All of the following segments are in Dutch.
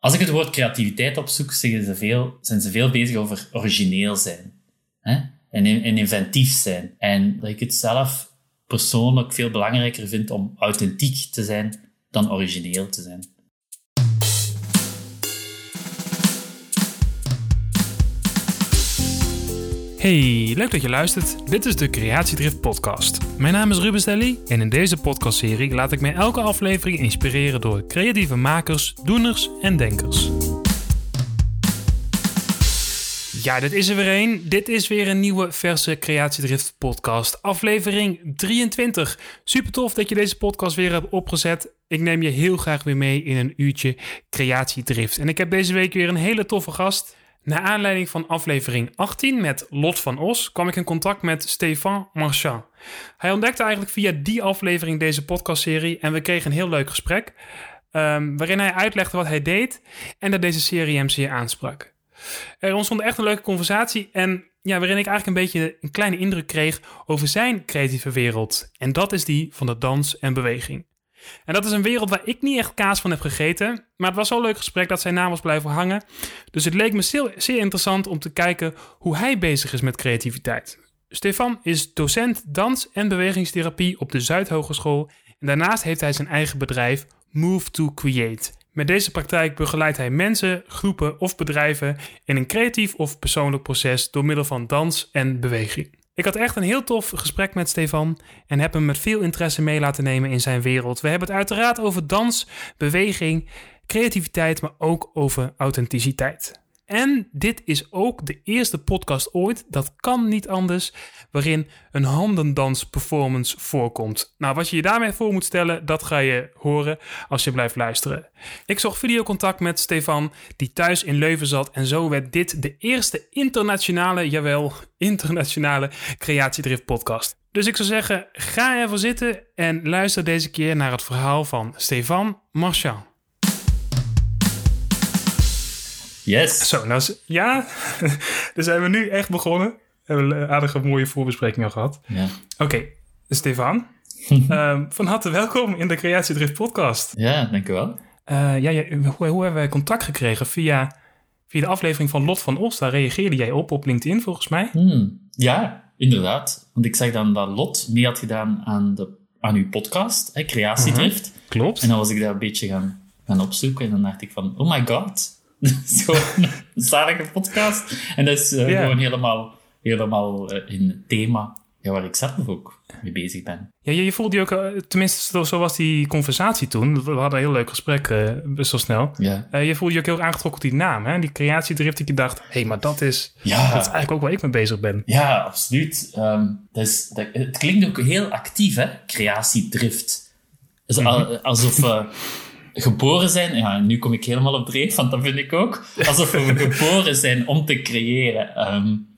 Als ik het woord creativiteit opzoek, zeggen ze veel, zijn ze veel bezig over origineel zijn. Hè? En, en inventief zijn. En dat ik het zelf persoonlijk veel belangrijker vind om authentiek te zijn dan origineel te zijn. Hey, leuk dat je luistert. Dit is de Creatiedrift podcast. Mijn naam is Ruben Stelly en in deze podcastserie laat ik mij elke aflevering inspireren door creatieve makers, doeners en denkers. Ja, dit is er weer een. Dit is weer een nieuwe verse Creatiedrift podcast, aflevering 23. Super tof dat je deze podcast weer hebt opgezet. Ik neem je heel graag weer mee in een uurtje Creatiedrift. En ik heb deze week weer een hele toffe gast. Naar aanleiding van aflevering 18 met Lot van Os kwam ik in contact met Stefan Marchand. Hij ontdekte eigenlijk via die aflevering deze podcastserie en we kregen een heel leuk gesprek. Um, waarin hij uitlegde wat hij deed en dat deze serie hem zeer aansprak. Er ontstond echt een leuke conversatie en ja, waarin ik eigenlijk een beetje een kleine indruk kreeg over zijn creatieve wereld. En dat is die van de dans en beweging. En dat is een wereld waar ik niet echt kaas van heb gegeten. Maar het was zo'n leuk gesprek dat zijn naam was blijven hangen. Dus het leek me zeer, zeer interessant om te kijken hoe hij bezig is met creativiteit. Stefan is docent dans- en bewegingstherapie op de Zuidhogeschool. En daarnaast heeft hij zijn eigen bedrijf Move to Create. Met deze praktijk begeleidt hij mensen, groepen of bedrijven in een creatief of persoonlijk proces door middel van dans en beweging. Ik had echt een heel tof gesprek met Stefan en heb hem met veel interesse mee laten nemen in zijn wereld. We hebben het uiteraard over dans, beweging, creativiteit, maar ook over authenticiteit. En dit is ook de eerste podcast ooit, dat kan niet anders, waarin een handendans-performance voorkomt. Nou, wat je je daarmee voor moet stellen, dat ga je horen als je blijft luisteren. Ik zocht videocontact met Stefan, die thuis in Leuven zat, en zo werd dit de eerste internationale, jawel, internationale Creatiedrift podcast. Dus ik zou zeggen, ga ervoor zitten en luister deze keer naar het verhaal van Stefan Marchand. Yes. Zo, nou, ja, dan zijn we nu echt begonnen. We hebben een aardige mooie voorbespreking al gehad. Ja. Oké, okay, Stefan, um, van harte welkom in de Creatiedrift podcast. Ja, dankjewel. Uh, ja, ja hoe, hoe, hebben wij contact gekregen? Via, via de aflevering van Lot van Os, daar reageerde jij op op LinkedIn volgens mij. Hmm, ja, inderdaad. Want ik zag dan dat Lot mee had gedaan aan, de, aan uw podcast, hè, Creatiedrift. Uh -huh, klopt. En dan was ik daar een beetje gaan, gaan opzoeken en dan dacht ik van, oh my god, dat is gewoon een zalige podcast. En dat is uh, yeah. gewoon helemaal, helemaal uh, in het thema ja, waar ik zelf ook mee bezig ben. Ja, je, je voelde je ook, uh, tenminste zo was die conversatie toen. We hadden een heel leuk gesprek, best wel snel. Ja. je voelde je ook heel aangetrokken tot die naam, hè? die creatiedrift. Dat je dacht, hé, hey, maar dat is, ja. dat is eigenlijk ook waar ik mee bezig ben. Ja, absoluut. Um, dat is, dat, het klinkt ook heel actief, hè? Creatiedrift. Dus mm -hmm. alsof geboren zijn, ja, nu kom ik helemaal op dreef, want dat vind ik ook, alsof we geboren zijn om te creëren. Um,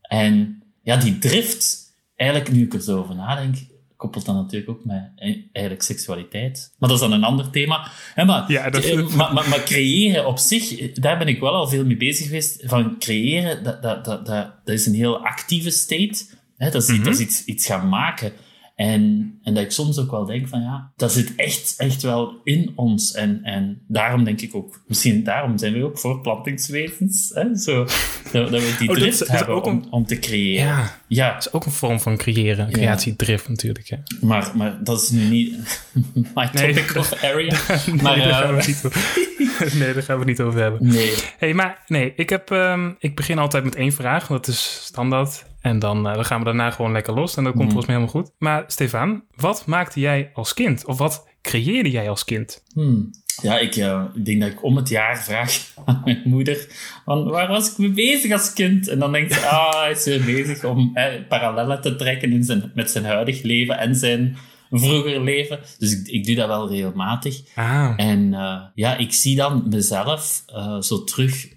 en ja, die drift, eigenlijk nu ik er zo over nadenk, koppelt dan natuurlijk ook met eigenlijk seksualiteit. Maar dat is dan een ander thema. Hè, maar, ja, dat is... maar, maar, maar, creëren op zich, daar ben ik wel al veel mee bezig geweest. Van creëren, dat, dat, dat, dat, dat is een heel actieve state. Hè, dat is, mm -hmm. dat is iets, iets gaan maken. En, en dat ik soms ook wel denk van ja, dat zit echt, echt wel in ons. En, en daarom denk ik ook, misschien daarom zijn we ook voortplantingswezens. Hè? Zo, dat, dat we die Oh, drift is- dat is hebben om, te creëren. Ja, Ja, dat is ook een vorm van creëren, creatiedrift natuurlijk. Hè. maar, maar dat is nu niet my Nee. topic of area. Nee, Maar, daar eh, gaan we het niet over, nee, daar gaan we het niet over hebben. Nee. hey, maar nee, ik, heb, ehm, ik begin altijd met één vraag, dat is standaard. En dan, eh, dan gaan we daarna gewoon lekker los en dat komt Mhm. volgens mij helemaal goed. Maar Stefan, wat maakte jij als kind? Of wat creëerde jij als kind? Hmm. Ja, ik, eh, ik denk dat ik om het jaar vraag aan mijn moeder: van, waar was ik mee bezig als kind? En dan denkt ze: ah, hij is weer bezig om eh, parallellen te trekken in zijn, met zijn huidig leven en zijn vroeger leven. Dus ik, ik doe dat wel regelmatig. Ah, En eh, ja, ik zie dan mezelf zo terug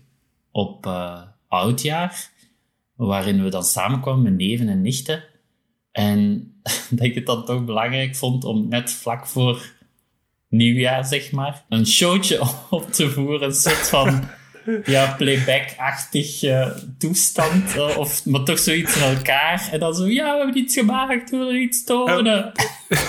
op oudjaar, waarin we dan samenkwamen met neven en nichten. En dat ik het dan toch belangrijk vond om net vlak voor nieuwjaar, zeg maar, een showtje op te voeren. Een soort van ja, playback-achtig eh, toestand. eh, of, maar toch zoiets in elkaar. En dan zo, ja, we hebben iets gemaakt, we willen iets tonen.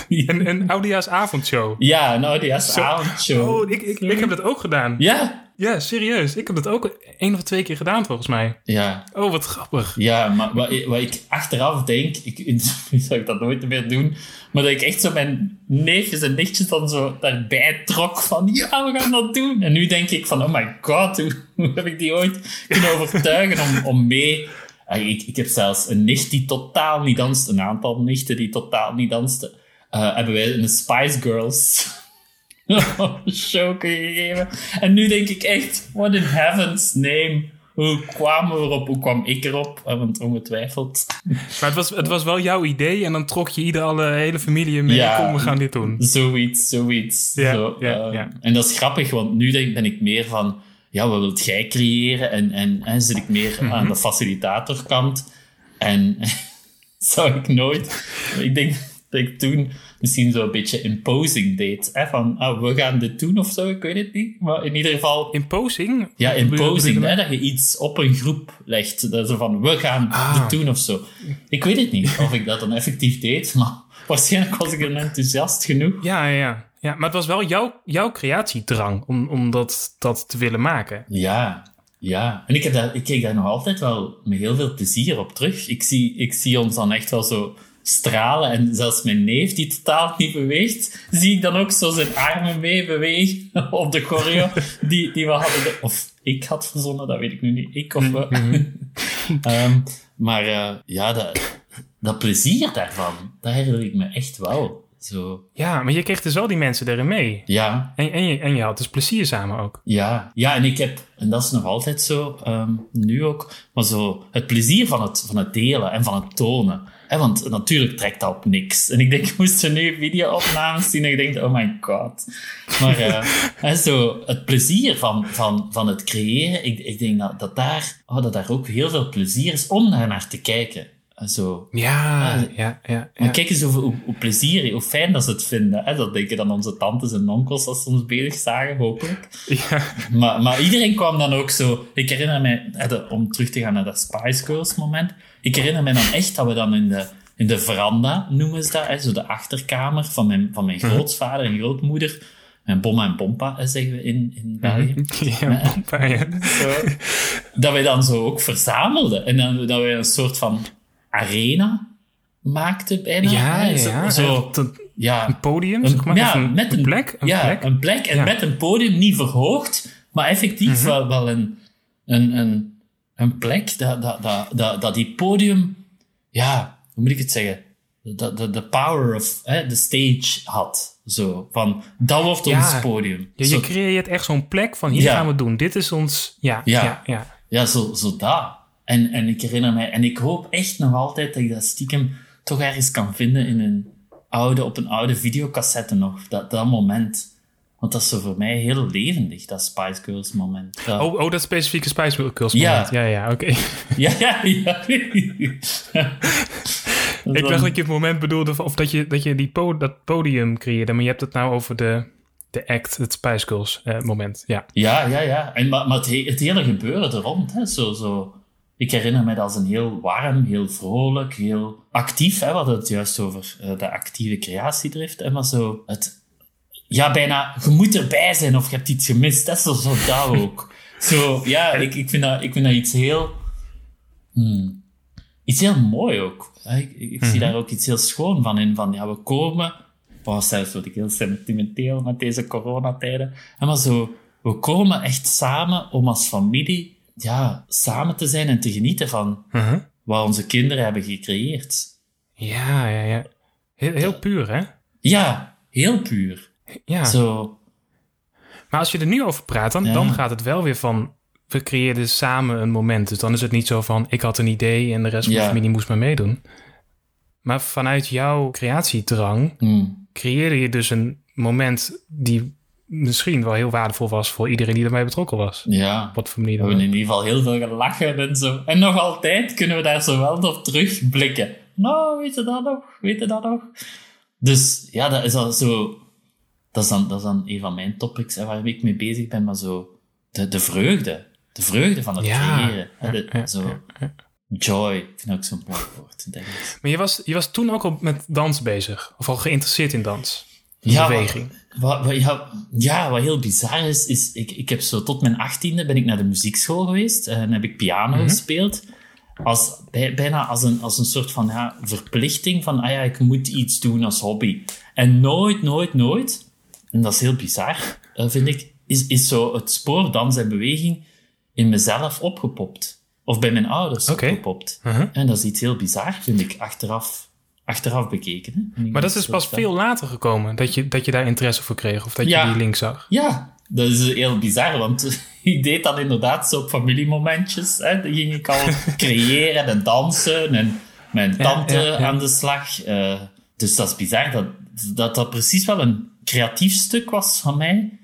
een, een oudejaarsavondshow. Ja, nou, die is avondshow. Oh, ik, ik, ik heb dat ook gedaan. Ja, Ja, serieus. Ik heb dat ook één of twee keer gedaan, volgens mij. Ja, Oh, wat grappig. ja maar wat, ik- wat ik achteraf denk, ik, nu zou ik dat nooit meer doen, maar dat ik echt zo mijn neefjes en nichtjes dan zo daarbij trok van, ja, we gaan dat doen. En nu denk ik van, oh my god, hoe, hoe heb ik die ooit kunnen overtuigen om, om mee... Ah, Ik, ik heb zelfs een nicht die totaal niet danst, een aantal nichten die totaal niet dansten. Eh, hebben wij een Spice Girls show gegeven. En nu denk ik echt, what in heaven's name? Hoe kwamen we erop? Hoe kwam ik erop? Eh, Want ongetwijfeld. Maar het was, het was wel jouw idee en dan trok je ieder alle hele familie mee. Ja. Kom, we gaan dit doen. Zoiets, zoiets. Ja, Zo, ja, eh, ja. En dat is grappig, want nu denk, ben ik meer van... Ja, wat wilt jij creëren? En, en, en zit ik meer Mhm. aan de facilitatorkant. En zou ik nooit... Ik denk dat ik toen misschien zo een beetje imposing deed. Hè? Van, ah, we gaan dit doen of zo, ik weet het niet. Maar in ieder geval... Imposing? Ja, imposing, hè, dat je iets op een groep legt. Dat ze van, we gaan Ah. dit doen of zo. Ik weet het niet of ik dat dan effectief deed, maar waarschijnlijk was ik dan enthousiast genoeg. Ja, ja, ja. ja. Maar het was wel jouw, jouw creatiedrang om, om dat, dat te willen maken. Ja, ja. En ik, heb daar, ik kijk daar nog altijd wel met heel veel plezier op terug. Ik zie, ik zie ons dan echt wel zo stralen. En zelfs mijn neef, die totaal niet beweegt, zie ik dan ook zo zijn armen mee bewegen op de choreo die, die we hadden. Of ik had verzonnen, dat weet ik nu niet. Ik of we. Ehm, maar eh, ja, dat, dat plezier daarvan, dat herinner ik me echt wel. Zo, Ja, maar je kreeg dus wel die mensen erin mee. ja, En, en, je, en je had dus plezier samen ook. Ja, ja, en ik heb, en dat is nog altijd zo, ehm, nu ook, maar zo het plezier van het, van het delen en van het tonen. Want natuurlijk trekt dat op niks. En ik denk, ik moest er nu video-opnames zien en ik denk, oh my god. Maar hè, zo, het plezier van, van, van het creëren, ik, ik denk dat, dat, daar, oh, dat daar ook heel veel plezier is om daar naar te kijken. En Zo, Ja, Ah, ja, ja. maar ja. kijk eens hoe, hoe, hoe plezier, hoe fijn dat ze het vinden. Hè? Dat denken dan onze tantes en onkels als ze ons bezig zagen, hopelijk. ja. Maar, maar iedereen kwam dan ook zo... Ik herinner de- om terug te gaan naar dat Spice Girls moment. Ik herinner me dan echt dat we dan in de, in de veranda, noemen ze dat, hè, zo de achterkamer van mijn, van mijn grootvader en grootmoeder. Mijn bomma en pompa, zeggen we in, in België. Ja, pompa, ja. Zo. dat wij dan zo ook verzamelden. En dan, dat we een soort van arena maakten bijna. Ja, hè. Zo, ja. zo, Een, ja, een podium, een, zeg maar. ja, een, met een, plek. Een ja, plek. een plek. En Ja. met een podium niet verhoogd, maar effectief Mhm. wel, wel een, een, een, een plek dat, dat, dat, dat, dat die podium, ja, hoe moet ik het zeggen? Dat de, de power of de stage had. Zo, van, dat wordt Ja. ons podium. Ja, je creëert echt zo'n plek van hier Ja. gaan we doen. Dit is ons... Ja, Ja. ja, ja. Ja, zo, zo dat. En, en ik herinner mij, en ik hoop echt nog altijd dat ik dat stiekem toch ergens kan vinden in een oude, op een oude videocassette nog. Dat, dat moment. Want dat is zo voor mij heel levendig, dat Spice Girls moment. Oh, oh, dat specifieke Spice Girls Ja. moment. Ja, ja, oké. Ja, ja, ja. Ik dacht dat je het moment bedoelde of dat je, dat je die po dat podium creëerde, maar je hebt het nou over de, de act, het Spice Girls eh, moment. Ja. Ja, ja, ja. En, maar maar het, he- het hele gebeuren er rond, hè, zo, zo. Ik herinner me dat als een heel warm, heel vrolijk, heel actief. Hè, we hadden het juist over eh, de actieve creatiedrift. En maar zo het... Ja, bijna, je moet erbij zijn of je hebt iets gemist. Dat is zo, zo dat ook. Zo, ja, ik, ik, vind dat, ik vind dat iets heel... hmm, iets heel mooi ook. Ik, ik, zie daar ook iets heel schoon van in. Van, ja, we komen... Oh, zelfs word ik heel sentimenteel met deze coronatijden. En maar zo, we komen echt samen om als familie ja, samen te zijn en te genieten van Uh-huh. wat onze kinderen hebben gecreëerd. Ja, ja, ja. Heel, heel puur, hè? Ja, heel puur. Ja. Zo, Maar als je er nu over praat, dan, Ja. dan gaat het wel weer van... We creëerden samen een moment. Dus dan is het niet zo van... Ik had een idee en de rest van de familie moest maar meedoen. Maar vanuit jouw creatiedrang... hmm, creëerde je dus een moment... die misschien wel heel waardevol was... voor iedereen die erbij betrokken was. ja. Wat voor manier We dan hebben ook. in ieder geval heel veel gelachen en zo. En nog altijd kunnen we daar zo wel op terugblikken. Nou, weet je dat nog? Weet je dat nog? Dus ja, dat is al zo... Dat is dan, dat is dan een van mijn topics hè, waar ik mee bezig ben, maar zo... De, de vreugde. De vreugde van het Ja. creëren. hè, de- ja, zo, Joy. Ik vind ook zo'n mooi woord. Denk ik. Maar je was, je was toen ook al met dans bezig? Of al geïnteresseerd in dans? Ja, beweging. Wat, wat, ja, ja, wat heel bizar is, is ik, ik heb zo tot mijn achttiende ben ik naar de muziekschool geweest en heb ik piano gespeeld. Als, bij- bijna als een, als een soort van ja, verplichting van, ah ja, ik moet iets doen als hobby. En nooit, nooit, nooit, en dat is heel bizar, eh, vind ik, is, is zo het spoor dans en beweging in mezelf opgepopt. Of bij mijn ouders opgepopt. Mhm. En dat is iets heel bizar, vind ik, achteraf, achteraf bekeken. Hè? Maar dat is pas veel later gekomen, dat je, dat je daar interesse voor kreeg. Of dat Ja. je die link zag. Ja, dat is heel bizar, want ik deed dan inderdaad zo op familiemomentjes. Hè. Dan ging ik al creëren en dansen en mijn tante ja, ja. aan de slag. Eh, dus dat is bizar dat, dat dat precies wel een creatief stuk was van mij,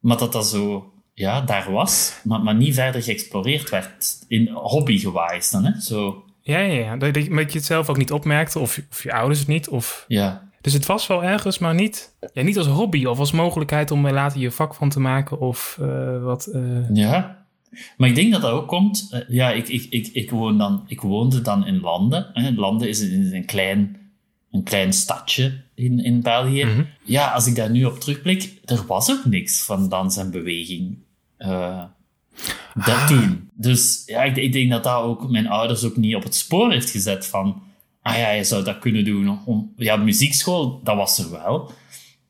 maar dat dat zo ja, daar was, maar, maar niet verder geëxploreerd werd. In hobbygewijs dan, hè. Zo, Ja, ja, ja. Dat, je het zelf ook niet opmerkte, of, of je ouders het niet. Of... ja. Dus het was wel ergens, maar niet, ja, niet als hobby of als mogelijkheid om er later je vak van te maken. Of eh, wat. eh, Ja, maar ik denk dat dat ook komt. eh, ja, ik, ik, ik, ik, woon dan, ik woonde dan in Landen. Hè. Landen is een, is een, klein, een klein stadje in, in België. Mhm. Ja, als ik daar nu op terugblik, er was ook niks van dans en beweging. eh, dat Ah. toen. Dus ja, ik, ik denk dat dat ook mijn ouders ook niet op het spoor heeft gezet van. Ah ja, je zou dat kunnen doen. Om, ja, muziekschool, dat was er wel.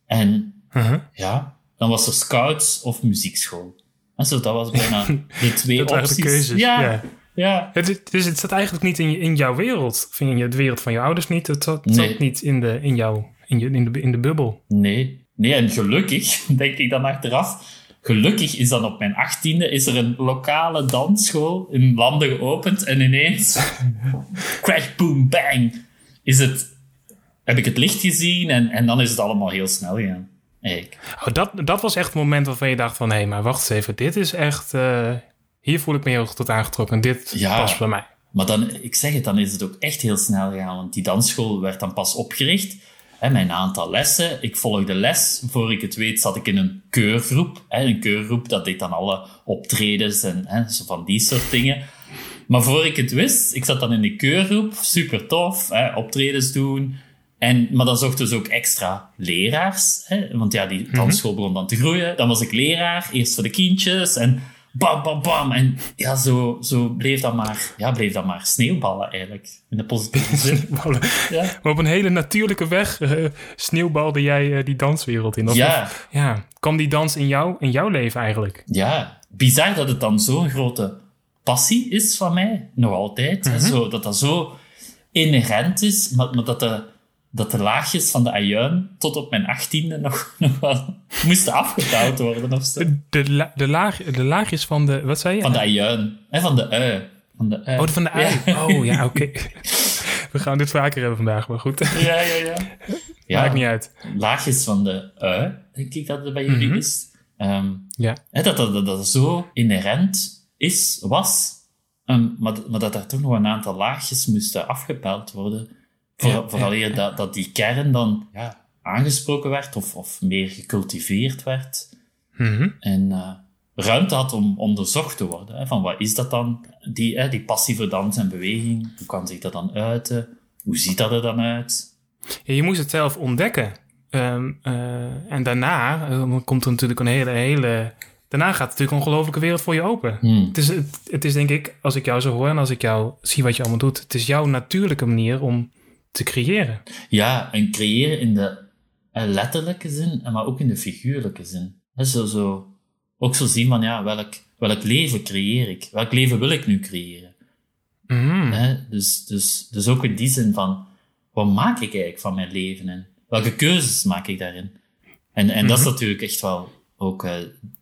En mhm. ja, dan was er scouts of muziekschool. En zo, dat was bijna de twee Dat waren de opties. keuzes, Ja, ja. Ja. Het, is- dus het zat eigenlijk niet in, je, in jouw wereld. Of in je, de wereld van je ouders niet. Het zat, het Nee. zat niet in de, in, jou, in, je, in, de, in de bubbel. Nee. Nee, en gelukkig, denk ik dan achteraf, gelukkig is dan op mijn achttiende is er een lokale dansschool in Landen geopend en ineens, crash, boom, bang, is het, heb ik het licht gezien en, en dan is het allemaal heel snel gegaan. Eigenlijk. Oh, dat, dat was echt het moment waarvan je dacht van... hé, maar wacht eens even. Dit is echt... eh, hier voel ik me heel erg tot aangetrokken. Dit Ja. past bij mij. Maar dan, ik zeg het, dan is het ook echt heel snel gegaan, want die dansschool werd dan pas opgericht. Hè, mijn aantal lessen, ik volgde les. Voor ik het weet zat ik in een keurgroep. Hè, een keurgroep, dat deed dan alle optredens en hè, zo van die soort dingen. Maar voor ik het wist, ik zat dan in die keurgroep, super tof, hè, optredens doen. En, maar dan zochten ze ook extra leraars. Hè, want ja, die dansschool begon dan te groeien. Dan was ik leraar, eerst voor de kindjes en bam, bam, bam. En ja, zo, zo bleef, dat maar, ja, bleef dat maar sneeuwballen eigenlijk, in de positieve zin. Ja, Maar op een hele natuurlijke weg eh, sneeuwbalde jij eh, die danswereld in. Of- ja, of- ja. Kwam die dans in, jou, in jouw leven eigenlijk? ja. Bizar dat het dan zo'n grote passie is van mij, nog altijd. hè, zo, dat dat zo inherent is, maar, maar dat, de, dat de laagjes van de ajuin tot op mijn achttiende nog, nog wel moesten afgetouwd worden of zo. De, de, la- de, laag, de laagjes van de... Wat zei je? Van de ajuin, hè, van de ui. Van de ui. Oh, van de ui. Ja. Oh, ja, oké. We gaan dit vaker hebben vandaag, maar goed. Ja, ja, ja. ja. Maakt niet uit. laagjes van de ui, denk ik dat het bij jullie Mhm. is. Ehm, Ja. hè, dat, dat, dat dat zo inherent is, was, ehm, maar, maar dat er toch nog een aantal laagjes moesten afgepeld worden. Voor, vooral eer dat, dat die kern dan ja, aangesproken werd of, of meer gecultiveerd werd. Mhm. En eh, ruimte had om onderzocht te worden. Hè, van wat is dat dan? Die, hè, die passie voor dans en beweging, hoe kan zich dat dan uiten? Hoe ziet dat er dan uit? Ja, je moest het zelf ontdekken. Ehm, eh, en daarna eh, komt er natuurlijk een hele, hele... Daarna gaat natuurlijk een ongelofelijke wereld voor je open. Hmm. Het is, het, het is denk ik, als ik jou zo hoor en als ik jou zie wat je allemaal doet... het is jouw natuurlijke manier om te creëren. Ja, en creëren in de letterlijke zin, maar ook in de figuurlijke zin. Zo, zo, ook zo zien van, ja, welk, welk leven creëer ik? Welk leven wil ik nu creëren? Mhm. Hè? Dus, dus, dus ook in die zin van, wat maak ik eigenlijk van mijn leven? En welke keuzes maak ik daarin? En, en dat is natuurlijk echt wel ook eh,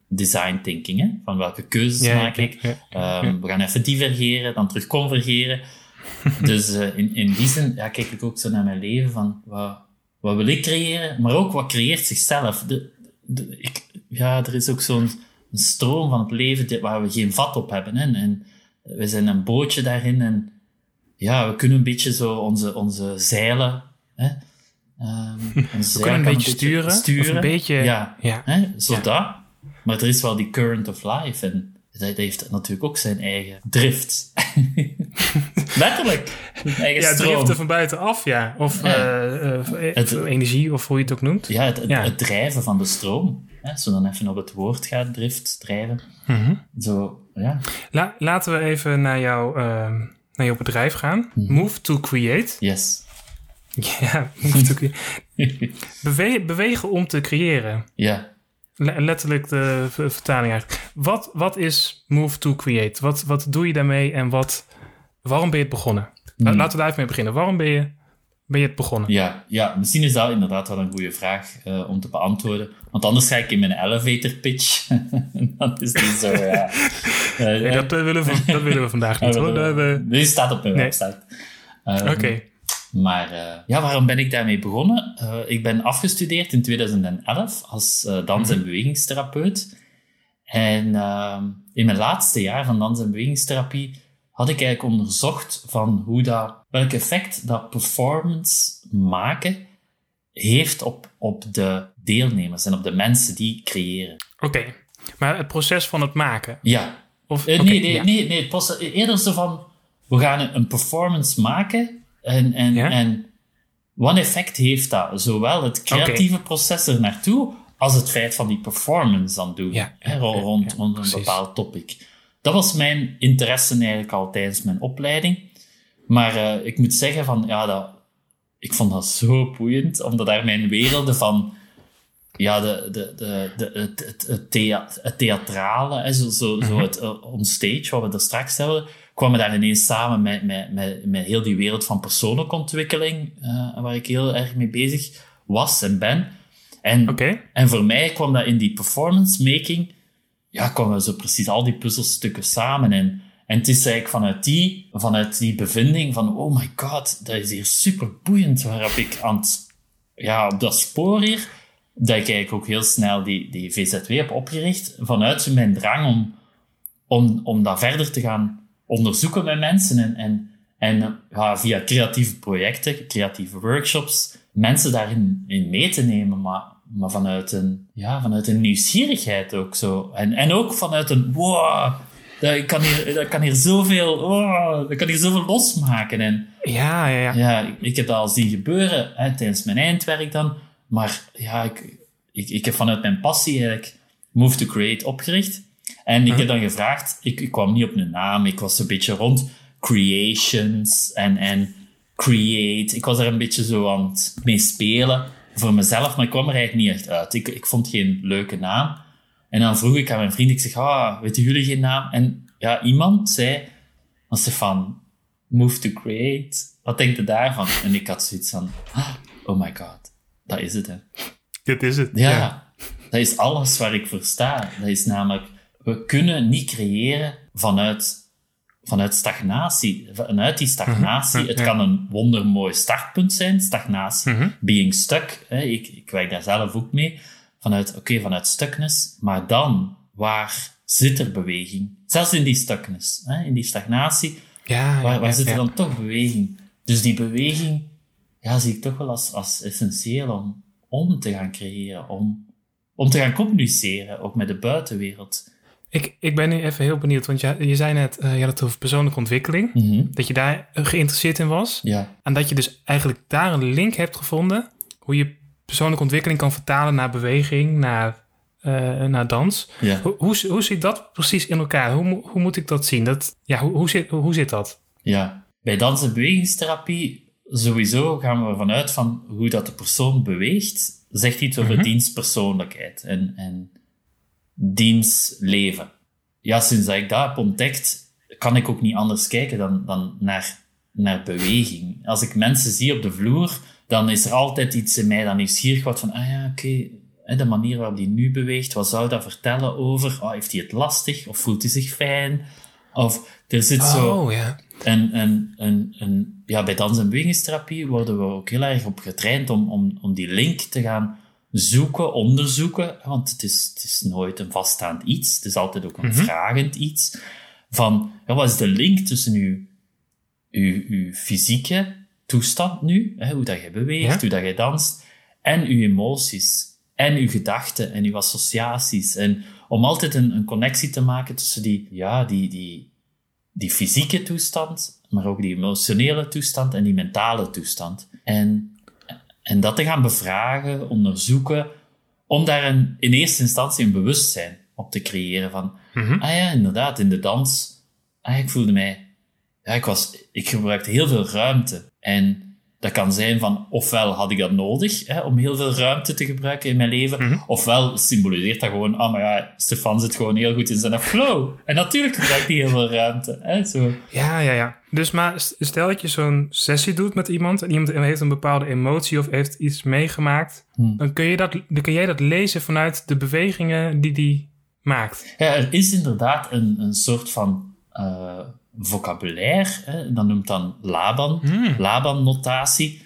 design thinking, hè? Van welke keuzes Ja, maak ik? ja, Ehm, We gaan even divergeren, dan terug convergeren. dus eh, in, in die zin ja, kijk ik ook zo naar mijn leven van wat, wat wil ik creëren, maar ook wat creëert zichzelf. De, de, ik, ja, er is ook zo'n stroom van het leven waar we geen vat op hebben. Hè? En we zijn een bootje daarin en ja, we kunnen een beetje zo onze, onze zeilen. Hè? Onze We kunnen een beetje sturen. Of een beetje... Ja, ja. Hè? Zo dat. Maar er is wel die current of life en dat, heeft natuurlijk ook zijn eigen drift. Letterlijk. Eigen Ja, stroom. driften van buitenaf, ja. Of Ja. eh, eh, Het- energie, of hoe je het ook noemt. Ja, het, het, Ja. het drijven van de stroom. Hè, we dan even op het woord gaan, drift, drijven. Mhm. Zo, ja. La- laten we even naar, jou, ehm, naar jouw bedrijf gaan. Mhm. Move to create. Yes. Ja, move to create. Bewe- bewegen om te creëren. ja. Le- letterlijk de vertaling eigenlijk. Wat, wat is Move to Create? Wat, wat doe je daarmee en wat, waarom ben je het begonnen? Hmm. Laten we daar even mee beginnen. Waarom ben je, ben je het begonnen? Ja, ja, misschien is dat inderdaad wel een goede vraag eh, om te beantwoorden. Want anders ga ik in mijn elevator pitch. dat is niet zo, ja. Eh, Nee, dat, eh, willen we, dat willen we vandaag niet hoor. Dit staat op mijn Nee. website. Ehm, Oké. Maar eh, ja, waarom ben ik daarmee begonnen? Eh, ik ben afgestudeerd in 2011 als eh, dans- en bewegingstherapeut. En ehm, in mijn laatste jaar van dans- en bewegingstherapie had ik eigenlijk onderzocht van hoe dat, welk effect dat performance maken heeft op, op de deelnemers en op de mensen die creëren. Oké. Maar het proces van het maken. Ja, Of, nee, nee, ja. nee, nee. Het eerder zo van, we gaan een performance maken en, en, Ja? en wat effect heeft dat? Zowel het creatieve proces er naartoe, als het feit van die performance dan doen, Ja, hè, rond, een bepaald topic. Dat was mijn interesse eigenlijk al tijdens mijn opleiding. Maar eh, ik moet zeggen van, ja, dat, ik vond dat zo boeiend, omdat daar mijn werelden van ja, de, de, de, de, het, het, het, thea- het theatrale, hè, zo, zo, zo het uh, onstage, wat we er straks hadden, kwamen daar ineens samen met, met, met, met heel die wereld van persoonlijke ontwikkeling, eh, waar ik heel erg mee bezig was en ben. En, en voor mij kwam dat in die performance making, ja, kwamen zo precies al die puzzelstukken samen. En, en het is eigenlijk vanuit die, vanuit die bevinding van, oh my god, dat is hier super boeiend, waarop ik aan het, ja, op dat spoor hier, dat ik eigenlijk ook heel snel die, die VZW heb opgericht, vanuit mijn drang om, om, om dat verder te gaan onderzoeken met mensen en, en, en ja, via creatieve projecten, creatieve workshops, mensen daarin in mee te nemen, maar, maar vanuit, een, ja, vanuit een nieuwsgierigheid ook zo. En, en ook vanuit een, wow, dat kan hier, dat kan hier zoveel, dat kan hier zoveel losmaken. En, Ja, ja, ja. ja, ik, ik heb dat al zien gebeuren hè, tijdens mijn eindwerk dan. Maar ja, ik, ik, ik heb vanuit mijn passie eigenlijk Move to Create opgericht. En ik heb dan gevraagd, ik, ik kwam niet op een naam, ik was een beetje rond creations en, en create. Ik was er een beetje zo aan het mee spelen voor mezelf, maar ik kwam er eigenlijk niet echt uit. Ik, ik vond geen leuke naam. En dan vroeg ik aan mijn vriend, ik zeg, ah, weten jullie geen naam? En ja, iemand zei, van Move to Create. Wat denkt u daarvan? En ik had zoiets van, ah, oh my god, dat is het hè. Dit is het. Ja, dat is alles waar ik voor sta. Dat is namelijk, we kunnen niet creëren vanuit, vanuit stagnatie. Vanuit die stagnatie, Mhm, het ja. kan een wondermooi startpunt zijn, stagnatie, Mhm. being stuck. Hè. Ik, ik werk daar zelf ook mee. Vanuit, oké, vanuit stuckness. Maar dan, waar zit er beweging? Zelfs in die stuckness, hè, in die stagnatie, Ja, ja, waar, waar ja, zit er ja. dan toch beweging? Dus die beweging ja, zie ik toch wel als, als essentieel om, om te gaan creëren, om, om te gaan communiceren, ook met de buitenwereld. Ik, ik ben nu even heel benieuwd, want je, je zei net, eh, je had het over persoonlijke ontwikkeling. Mhm. Dat je daar eh, geïnteresseerd in was. Ja, En dat je dus eigenlijk daar een link hebt gevonden. Hoe je persoonlijke ontwikkeling kan vertalen naar beweging, naar, eh, naar dans. ja. Hoe, hoe, hoe zit dat precies in elkaar? Hoe, hoe moet ik dat zien? Dat, ja, hoe, hoe, zit, hoe zit dat? ja. Bij dans- en bewegingstherapie sowieso gaan we ervan uit van hoe dat de persoon beweegt, zegt iets over Mhm. diens persoonlijkheid en, en diens leven. Ja, sinds dat ik dat heb ontdekt, kan ik ook niet anders kijken dan, dan naar, naar beweging. Als ik mensen zie op de vloer, dan is er altijd iets in mij dat nieuwsgierig wordt van, ah ja, oké, de manier waarop die nu beweegt, wat zou dat vertellen over? Oh, heeft hij het lastig? Of voelt hij zich fijn? Of er zit zo... Oh, ja. En, en, en, en ja, bij dans- en bewegingstherapie worden we ook heel erg op getraind om, om, om die link te gaan zoeken, onderzoeken. Want het is, het is nooit een vaststaand iets. Het is altijd ook een vragend iets. Van, ja, wat is de link tussen uw, uw, uw fysieke toestand nu, hè, hoe dat je beweegt, Ja. hoe dat je danst, en uw emoties, en uw gedachten, en uw associaties. En om altijd een, een connectie te maken tussen die, ja, die, die, die fysieke toestand, maar ook die emotionele toestand en die mentale toestand. En, en dat te gaan bevragen, onderzoeken, om daar een, in eerste instantie een bewustzijn op te creëren van, Mhm. ah ja, inderdaad, in de dans, ah, ik voelde mij, ja, ik was, ik gebruikte heel veel ruimte. En dat kan zijn van, ofwel had ik dat nodig, hè, om heel veel ruimte te gebruiken in mijn leven, Mhm. ofwel symboliseert dat gewoon, ah, maar ja, Stefan zit gewoon heel goed in zijn flow. En natuurlijk gebruikt hij heel veel ruimte. Hè, zo. Ja, ja, ja. Dus maar st- stel dat je zo'n sessie doet met iemand en iemand heeft een bepaalde emotie of heeft iets meegemaakt, Hmm. dan, kun je dat, dan kun jij dat lezen vanuit de bewegingen die die maakt. Ja, er is inderdaad een, een soort van eh, vocabulaire, hè, dat noemt dan Laban, Hmm. Laban-notatie,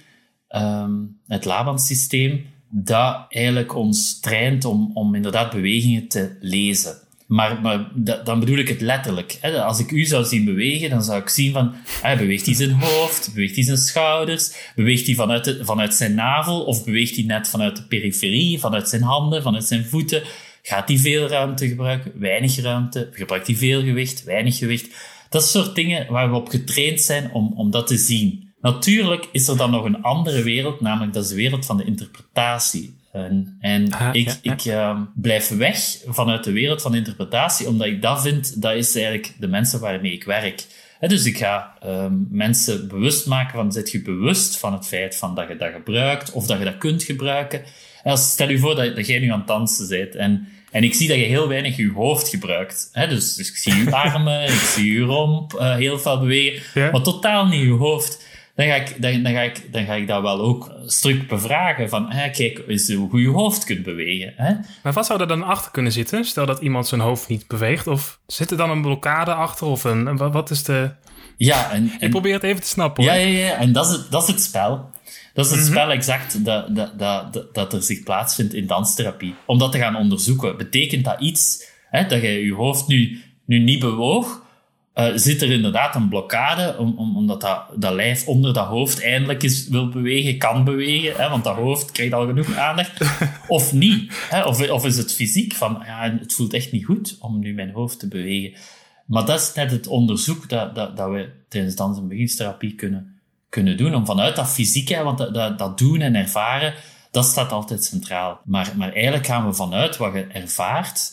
Ehm, het Laban-systeem, dat eigenlijk ons traint om, om inderdaad bewegingen te lezen. Maar, maar da- dan bedoel ik het letterlijk. Hè. Als ik u zou zien bewegen, dan zou ik zien van, hè, beweegt hij zijn hoofd, beweegt hij zijn schouders, beweegt hij vanuit, de, vanuit zijn navel, of beweegt hij net vanuit de periferie, vanuit zijn handen, vanuit zijn voeten. Gaat hij veel ruimte gebruiken, weinig ruimte? Gebruikt hij veel gewicht, weinig gewicht? Dat soort dingen waar we op getraind zijn om, om dat te zien. Natuurlijk is er dan nog een andere wereld, namelijk dat is de wereld van de interpretatie. En, en Ah, ik, ja, ja. ik ehm, blijf weg vanuit de wereld van de interpretatie, omdat ik dat vind, dat is eigenlijk de mensen waarmee ik werk. Hè, dus ik ga ehm, mensen bewust maken van, zit je bewust van het feit van dat je dat gebruikt, of dat je dat kunt gebruiken. En als, stel je voor dat, dat jij nu aan het dansen bent en, en ik zie dat je heel weinig je hoofd gebruikt. Hè, dus, dus ik zie je armen, ik zie je romp eh, heel veel bewegen, Ja. maar totaal niet je hoofd dan ga ik, dan, dan ga ik, dan ga ik dat wel ook stuk bevragen. Van, hè, kijk eens hoe je hoofd kunt bewegen. Hè? Maar wat zou er dan achter kunnen zitten? Stel dat iemand zijn hoofd niet beweegt. Of zit er dan een blokkade achter? Of een, wa- wat is de... Ja, en, Ik en, probeer het even te snappen ja, ja, ja, en dat is het, dat is het spel. Dat is het spel exact dat, dat, dat, dat, dat er zich plaatsvindt in danstherapie. Om dat te gaan onderzoeken. Betekent dat iets, hè, dat je je hoofd nu, nu niet bewoog, eh, zit er inderdaad een blokkade, om, om, omdat dat, dat lijf onder dat hoofd eindelijk eens wil bewegen, kan bewegen, hè, want dat hoofd krijgt al genoeg aandacht, of niet. Hè, of, of is het fysiek van, ja, het voelt echt niet goed om nu mijn hoofd te bewegen. Maar dat is net het onderzoek dat, dat, dat we tijdens dans- en beginstherapie kunnen, kunnen doen, om vanuit dat fysieke, want dat, dat, dat doen en ervaren, dat staat altijd centraal. Maar, maar eigenlijk gaan we vanuit wat je ervaart,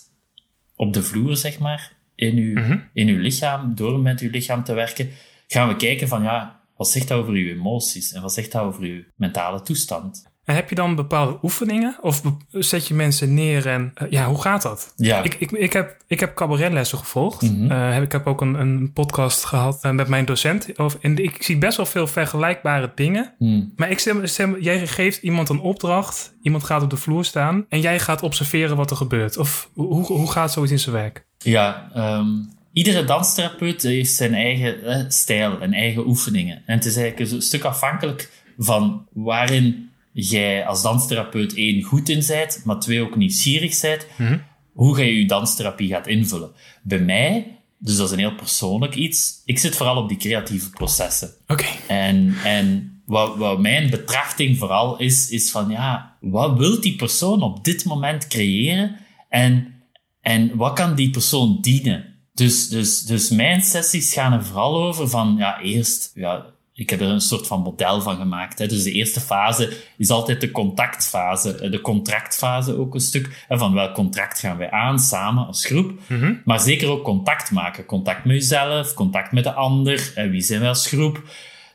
op de vloer, zeg maar, in uw, Mhm. in uw lichaam, door met uw lichaam te werken, gaan we kijken van, ja, wat zegt dat over uw emoties en wat zegt dat over uw mentale toestand? En heb je dan bepaalde oefeningen? Of zet je mensen neer en... eh, ja, hoe gaat dat? Ja, Ik, ik, ik, heb, ik heb cabaretlessen gevolgd. Mhm. Heb, ik heb ook een, een podcast gehad eh, met mijn docent. Of, en ik zie best wel veel vergelijkbare dingen. Hmm. Maar ik stem, stem, jij geeft iemand een opdracht. Iemand gaat op de vloer staan. En jij gaat observeren wat er gebeurt. Of hoe, hoe gaat zoiets in zijn werk? Ja, ehm, iedere danstherapeut heeft zijn eigen stijl en eigen oefeningen. En het is eigenlijk een stuk afhankelijk van waarin jij als danstherapeut één goed in maar twee ook nieuwsgierig bent, Mhm. hoe jij je danstherapie gaat invullen. Bij mij, dus dat is een heel persoonlijk iets, ik zit vooral op die creatieve processen. Oké. En, en wat, wat mijn betrachting vooral is, is van ja, wat wil die persoon op dit moment creëren en, en wat kan die persoon dienen? Dus, dus, dus mijn sessies gaan er vooral over van ja, eerst, ja, ik heb er een soort van model van gemaakt. Hè. Dus de eerste fase is altijd de contactfase, eh, de contractfase ook een stuk. Hè, van welk contract gaan wij aan samen als groep? Mhm. Maar zeker ook contact maken. Contact met jezelf, contact met de ander. En wie zijn wij als groep?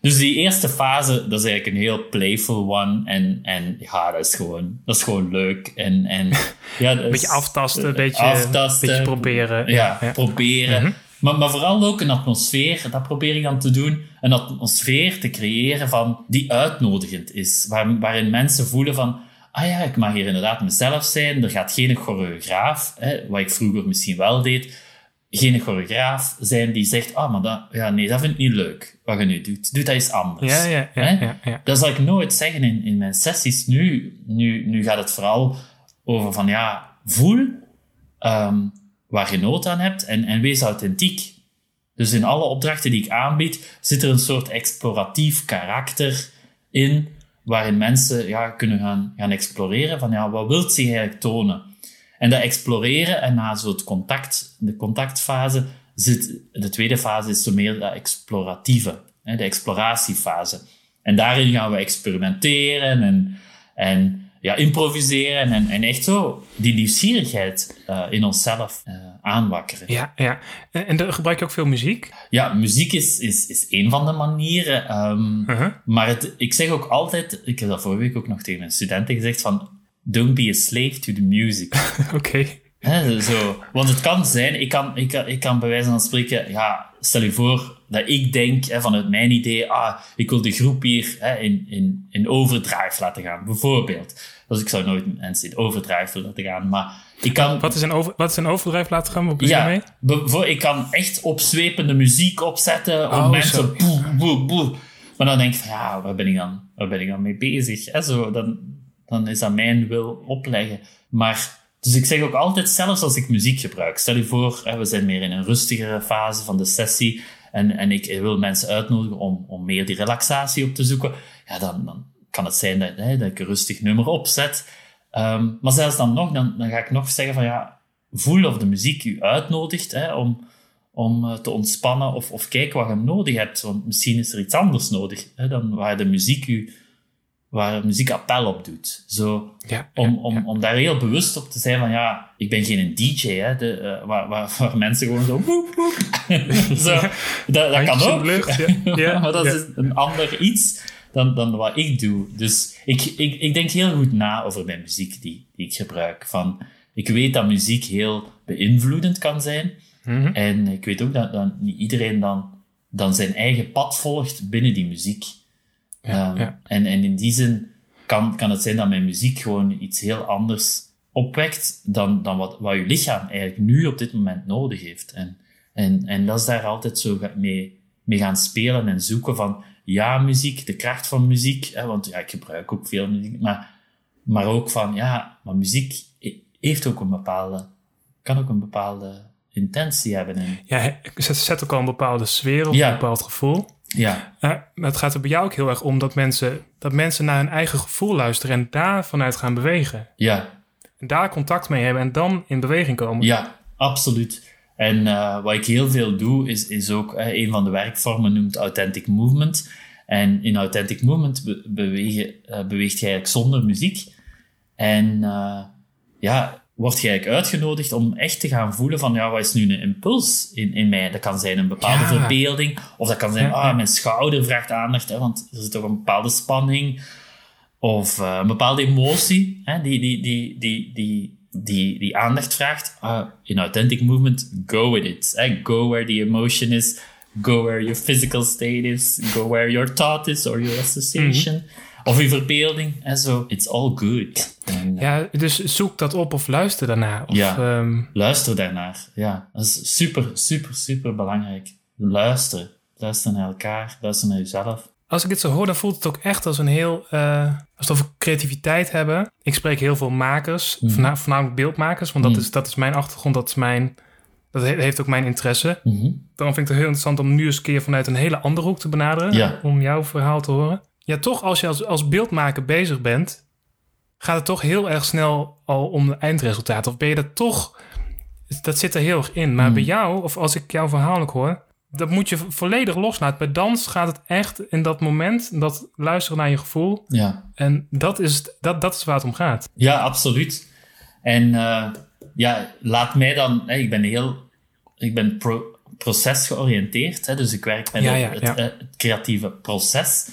Dus die eerste fase, dat is eigenlijk een heel playful one. En, en ja, dat is gewoon, dat is gewoon leuk. En, en, ja, dat Een beetje aftasten, een beetje, beetje proberen. Ja, ja. proberen. Mhm. Maar, maar vooral ook een atmosfeer, dat probeer ik dan te doen, een atmosfeer te creëren van, die uitnodigend is. Waar, waarin mensen voelen van, ah ja, ik mag hier inderdaad mezelf zijn. Er gaat geen choreograaf, hè, wat ik vroeger misschien wel deed, geen choreograaf zijn die zegt, ah, maar dat, ja, nee, dat vind ik niet leuk, wat je nu doet. Doe dat eens anders. Ja, ja, ja, Hè? ja, ja. Dat zal ik nooit zeggen in, in mijn sessies. Nu, nu, nu gaat het vooral over van ja, voel ehm, waar je nood aan hebt en, en wees authentiek. Dus in alle opdrachten die ik aanbied, zit er een soort exploratief karakter in, waarin mensen ja, kunnen gaan, gaan exploreren van ja, wat wilt ze eigenlijk tonen? En dat exploreren en na zo het contact, de contactfase zit, de tweede fase is zo meer dat exploratieve, hè, de exploratiefase. En daarin gaan we experimenteren en, en ja, improviseren en, en echt zo die nieuwsgierigheid uh, in onszelf uh, aanwakkeren. Ja, ja. En, en daar gebruik je ook veel muziek? Ja, muziek is, is, is een van de manieren. Um, uh -huh. Maar het, ik zeg ook altijd, ik heb dat vorige week ook nog tegen mijn studenten gezegd, van don't be a slave to the music. Oké. Okay. zo. Want het kan zijn, ik kan, ik, ik kan bij wijze van spreken, ja, stel je voor dat ik denk hè, vanuit mijn idee, ah, ik wil de groep hier hè, in, in, in overdrive laten gaan, bijvoorbeeld. Dus ik zou nooit mensen in overdrive laten gaan, maar ik kan... Wat is een, over, wat is een overdrive laten gaan? Wat ja, mee? Voor, ik kan echt opzwepende muziek opzetten om oh, mensen... Boe, boe, boe. Maar dan denk ik van, ja, waar ben ik dan, waar ben ik dan mee bezig? Hè? Zo, dan, dan is dat mijn wil opleggen. Maar dus ik zeg ook altijd, zelfs als ik muziek gebruik, stel je voor, we zijn meer in een rustigere fase van de sessie en, en ik wil mensen uitnodigen om, om meer die relaxatie op te zoeken, ja, dan, dan kan het zijn dat, hè, dat ik een rustig nummer opzet. Um, maar zelfs dan nog, dan, dan ga ik nog zeggen van ja, voel of de muziek u uitnodigt hè, om, om uh, te ontspannen of, of kijk wat je nodig hebt. Want misschien is er iets anders nodig hè, dan waar de muziek u waar muziek appel op doet. Zo, ja, om, om, om daar heel bewust op te zijn van, ja, ik ben geen DJ, hè, de, uh, waar, waar, waar, mensen gewoon zo... Zo dat, dat kan ook. Ja. maar dat is een ander iets dan, dan wat ik doe. Dus ik, ik, ik denk heel goed na over mijn muziek die, die ik gebruik. Van, ik weet dat muziek heel beïnvloedend kan zijn. Mm -hmm. En ik weet ook dat, dat niet iedereen dan, dan zijn eigen pad volgt binnen die muziek. Ja, um, ja. En, en in die zin kan, kan het zijn dat mijn muziek gewoon iets heel anders opwekt dan, dan wat, wat je lichaam eigenlijk nu op dit moment nodig heeft. En, en, en dat is daar altijd zo mee, mee gaan spelen en zoeken van, ja, muziek, de kracht van muziek, hè, want ja, ik gebruik ook veel muziek, maar, maar ook van, ja, maar muziek heeft ook een bepaalde, kan ook een bepaalde intentie hebben. En, ja, het zet ook al een bepaalde sfeer of Ja. een bepaald gevoel. Ja, maar het gaat er bij jou ook heel erg om dat mensen, dat mensen naar hun eigen gevoel luisteren en daar vanuit gaan bewegen. ja, En daar contact mee hebben en dan in beweging komen. Ja, absoluut. En uh, wat ik heel veel doe, is, is ook uh, een van de werkvormen noemt Authentic Movement. En in Authentic Movement be bewegen, uh, beweegt je eigenlijk zonder muziek. En ja, word je eigenlijk uitgenodigd om echt te gaan voelen van, ja, wat is nu een impuls in, in mij? Dat kan zijn een bepaalde Ja. verbeelding, of dat kan zijn, ah, mijn schouder vraagt aandacht, hè, want er zit toch een bepaalde spanning. Of uh, een bepaalde emotie hè, die, die, die, die, die, die, die aandacht vraagt. Uh, in Authentic Movement, go with it. Hè. Go where the emotion is. Go where your physical state is. Go where your thought is or your association. Of je verbeelding. En zo, it's all good. En, uh, Ja, dus zoek dat op of luister daarna. Of, Ja. ehm, Luister daarnaar. Ja, dat is super, super, super belangrijk. Luister. Luister naar elkaar. Luister naar jezelf. als ik dit zo hoor, dan voelt het ook echt als een heel... eh alsof we creativiteit hebben. Ik spreek heel veel makers, Mhm. voorna- voornamelijk beeldmakers. Want dat, Mhm. is, dat is mijn achtergrond, dat is mijn... Dat he- heeft ook mijn interesse. Mhm. Daarom vind ik het heel interessant om nu eens een keer vanuit een hele andere hoek te benaderen. Ja. Om jouw verhaal te horen. Ja, toch als je als, als beeldmaker bezig bent, gaat het toch heel erg snel al om het eindresultaat. Of ben je dat toch, dat zit er heel erg in. Maar Hmm. bij jou, of als ik jouw verhaal ook hoor, dat moet je vo- volledig loslaten. Bij dans gaat het echt in dat moment, dat luisteren naar je gevoel. Ja. En dat is, dat, dat is waar het om gaat. Ja, absoluut. En uh, ja, laat mij dan... Hè, ik ben heel... Ik ben pro procesgeoriënteerd, hè, dus ik werk met Ja, het, ja, het, ja. eh, het creatieve proces.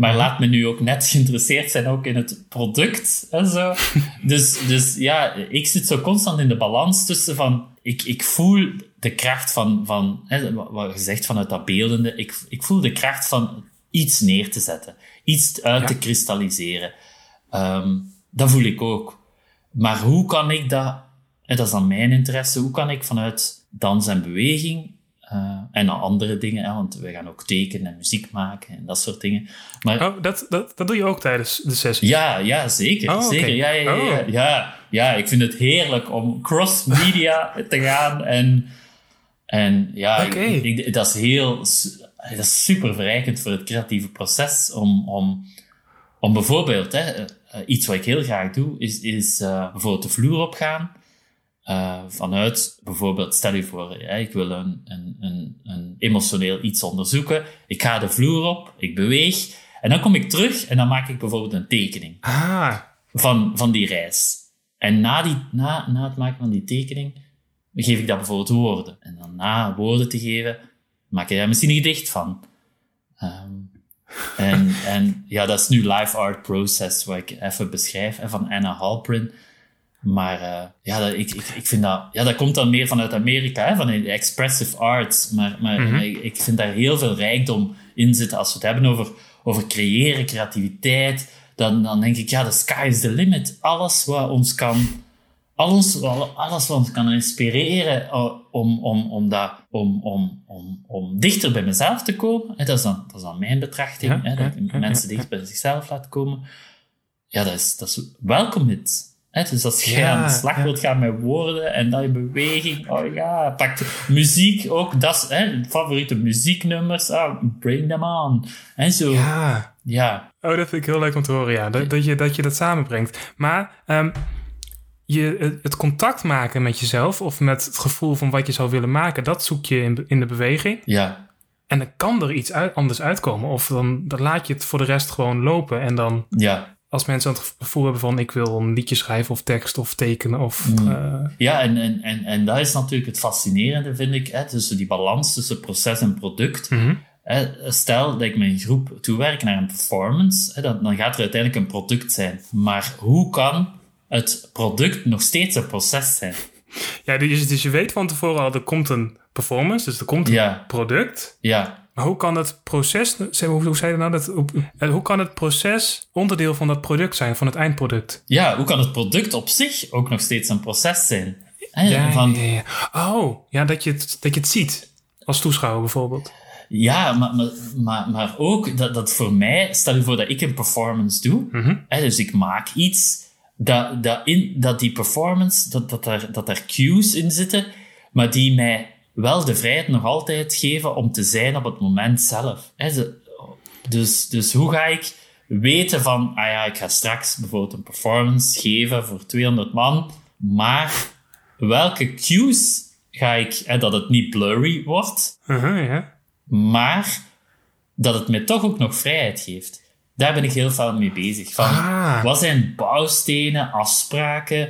Maar laat me nu ook net geïnteresseerd zijn ook in het product en zo. dus, dus ja, ik zit zo constant in de balans tussen van... Ik, ik voel de kracht van... van hè, wat je zegt vanuit dat beeldende. Ik, ik voel de kracht van iets neer te zetten. Iets uit Ja. te kristalliseren. Ehm, dat voel ik ook. Maar hoe kan ik dat... En dat is dan mijn interesse. Hoe kan ik vanuit dans en beweging... Uh, en dan andere dingen, hè, want we gaan ook tekenen en muziek maken en dat soort dingen. Maar Oh, dat, dat, dat doe je ook tijdens de sessie? ja, ja, zeker. Oh, zeker. Ja, ja, ja, ja, Oh. ja, ja, ik vind het heerlijk om cross-media te gaan. En, en ja, ik, ik- dat is heel... Dat is super verrijkend voor het creatieve proces. Om, om, om bijvoorbeeld... Hè, eh, iets wat ik heel graag doe, is, is eh, bijvoorbeeld de vloer opgaan. Uh, vanuit bijvoorbeeld, stel je voor, ja, ik wil een, een, een, een emotioneel iets onderzoeken. Ik ga de vloer op, ik beweeg. En dan kom ik terug en dan maak ik bijvoorbeeld een tekening Ah, van, van die reis. En na, die, na, na het maken van die tekening geef ik dat bijvoorbeeld woorden. En dan na woorden te geven, maak ik daar misschien een gedicht van. Ehm, en, en ja, dat is nu live art process, wat ik even beschrijf, van Anna Halprin. Maar uh, ja, dat, ik, ik, ik vind dat, ja, dat komt dan meer vanuit Amerika, hè, van de expressive arts. Maar, maar, Mhm. ik, ik vind daar heel veel rijkdom in zitten. Als we het hebben over, over creëren, creativiteit, dan, dan denk ik, ja, the sky is the limit. Alles wat ons kan, alles, alles wat ons kan inspireren uh, om, om, om, dat, om, om, om, om dichter bij mezelf te komen. Hè, dat, is dan, dat is dan mijn betrachting, Ja, hè, dat ja, ik ja, mensen ja. dicht bij zichzelf laat komen. Ja, dat is, dat is welkom het. Dus als je Ja, aan de slag wilt gaan met woorden en dan je beweging, oh ja, pak de muziek ook, dat is favoriete muzieknummers, ah, bring them on. En zo, ja. ja. Oh, dat vind ik heel leuk om te horen, ja. Dat, dat, je, dat je dat samenbrengt. Maar ehm, je, het, het contact maken met jezelf of met het gevoel van wat je zou willen maken, dat zoek je in, in de beweging. ja, En dan kan er iets uit, anders uitkomen. Of dan, dan laat je het voor de rest gewoon lopen. En dan, ja. Als mensen het gevoel hebben van ik wil een liedje schrijven of tekst of tekenen of... Mm. eh, Ja, en, en, en, en dat is natuurlijk het fascinerende, vind ik, hè, tussen die balans tussen proces en product. mhm. Hè, stel dat ik een groep toewerk naar een performance, hè, dan, dan gaat er uiteindelijk een product zijn. Maar hoe kan het product nog steeds een proces zijn? Ja, dus, dus je weet van tevoren al, er komt een performance, dus er komt een Ja, product. ja, Maar hoe kan het proces, hoe, zei je nou dat? hoe- eh, Hoe kan het proces onderdeel van dat product zijn, van het eindproduct? ja, hoe kan het product op zich ook nog steeds een proces zijn? Van, ja, ja. Oh, ja, dat je, het, dat je het ziet. Als toeschouwer bijvoorbeeld. Ja, maar, maar, maar, maar ook dat, dat voor mij, stel je voor dat ik een performance doe, Mhm. dus ik maak iets, dat, dat, in, dat die performance, dat, dat, daar, dat daar cues in zitten, maar die mij wel de vrijheid nog altijd geven om te zijn op het moment zelf. Dus, dus hoe ga ik weten van, ah ja, ik ga straks bijvoorbeeld een performance geven voor 200 man, maar welke cues ga ik, hè, dat het niet blurry wordt, ja. maar dat het mij toch ook nog vrijheid geeft. Daar ben ik heel veel mee bezig. Van, Ah. Wat zijn bouwstenen, afspraken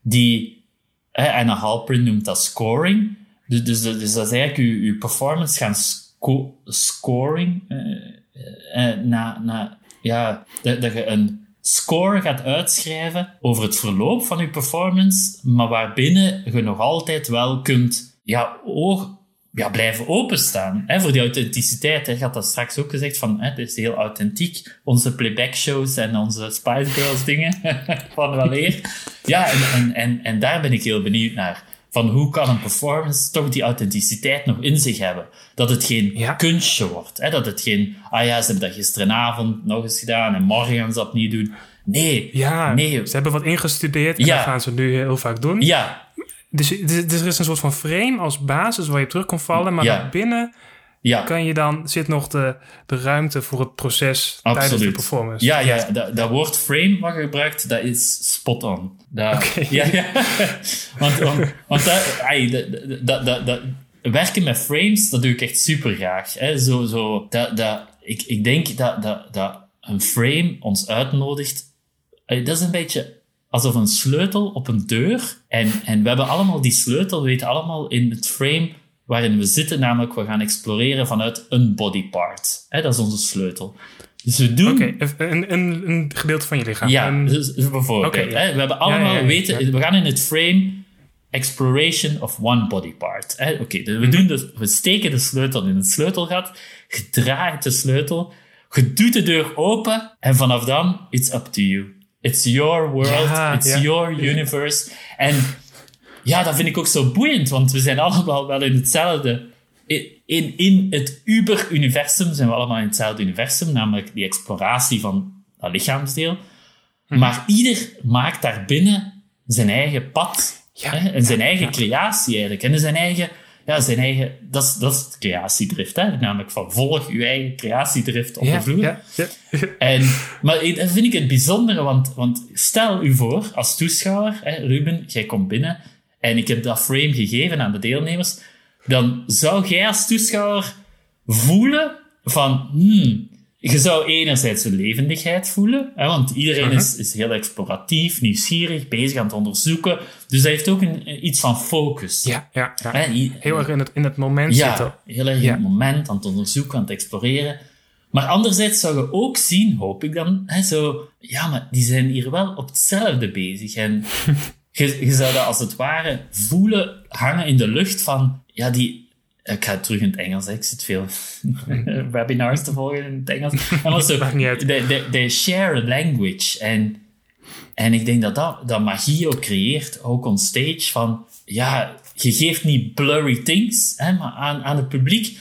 die... Hè, en een Halprin noemt dat scoring. Dus, dus, dus dat is eigenlijk je, je performance gaan sco- scoring. eh, eh, na, na, ja, dat, dat je een score gaat uitschrijven over het verloop van je performance, maar waarbinnen je nog altijd wel kunt ja, oog, ja, blijven openstaan. Hè, voor die authenticiteit. Hè. Je had dat straks ook gezegd, van, hè, het is heel authentiek. Onze playback shows en onze Spice Girls dingen van weleer. Ja, en, en, en, en daar ben ik heel benieuwd naar. Van hoe kan een performance toch die authenticiteit nog in zich hebben? Dat het geen Ja. kunstje wordt. Hè? Dat het geen, ah ja, ze hebben dat gisteravond nog eens gedaan en morgen gaan ze dat opnieuw doen. Nee. Ja, Nee. ze hebben wat ingestudeerd en Ja. dat gaan ze nu heel vaak doen. Ja, Dus, dus, dus er is een soort van frame als basis waar je op terug kan vallen, maar Ja. daarbinnen ja. kan je dan, zit nog de, de ruimte voor het proces tijdens de performance. Ja, ja dat, dat woord frame wat je gebruikt, dat is spot on. Dat, Oké. Ja, ja. want want, want dat, dat, dat, dat, dat- werken met frames, dat doe ik echt super graag. Hè. Zo, zo, dat, dat, ik, ik denk dat, dat, dat een frame ons uitnodigt. Dat is een beetje alsof een sleutel op een deur. En, en we hebben allemaal die sleutel, we weten allemaal in het frame waarin we zitten, namelijk we gaan exploreren vanuit een body part. Hè, dat is onze sleutel. Dus we doen... Oké, een, een, een gedeelte van je lichaam. Ja, dus, bijvoorbeeld. Ja. hè, we hebben allemaal Ja, ja, ja, weten, we gaan in het frame exploration of one body part. Oké, dus we, doen dus, we steken de sleutel in het sleutelgat, je draait de sleutel, je doet de deur open en vanaf dan, it's up to you. It's your world, it's your universe. En ja, dat vind ik ook zo boeiend, want we zijn allemaal wel in hetzelfde. In, in, het Uber-universum zijn we allemaal in hetzelfde universum, namelijk die exploratie van dat lichaamsdeel. Mhm. Maar ieder maakt daarbinnen zijn eigen pad Ja, hè, en zijn ja, eigen ja. creatie eigenlijk. En zijn eigen, ja, zijn eigen, dat is, dat is creatiedrift, hè? namelijk van volg je eigen creatiedrift op de vloer. En, maar dat vind ik het bijzondere, want, want stel u voor, als toeschouwer, hè, Ruben, jij komt binnen en ik heb dat frame gegeven aan de deelnemers, dan zou jij als toeschouwer voelen van, hmm, je zou enerzijds een levendigheid voelen, hè, want iedereen is, is heel exploratief, nieuwsgierig, bezig aan het onderzoeken. Dus dat heeft ook een, iets van focus. Ja, ja, ja. Hè, i- Heel erg in het, in het moment zitten. ja, heel erg in Ja. het moment, aan het onderzoeken, aan het exploreren. Maar anderzijds zou je ook zien, hoop ik dan, hè, zo, ja, maar die zijn hier wel op hetzelfde bezig. En je, je zou dat als het ware voelen hangen in de lucht van, ja, die... Ik ga terug in het Engels, hè. ik zit veel webinars te volgen in het Engels. En zo, they share a language. En, en ik denk dat, dat dat magie ook creëert, ook on stage, van ja, je geeft niet blurry things hè, maar aan, aan het publiek,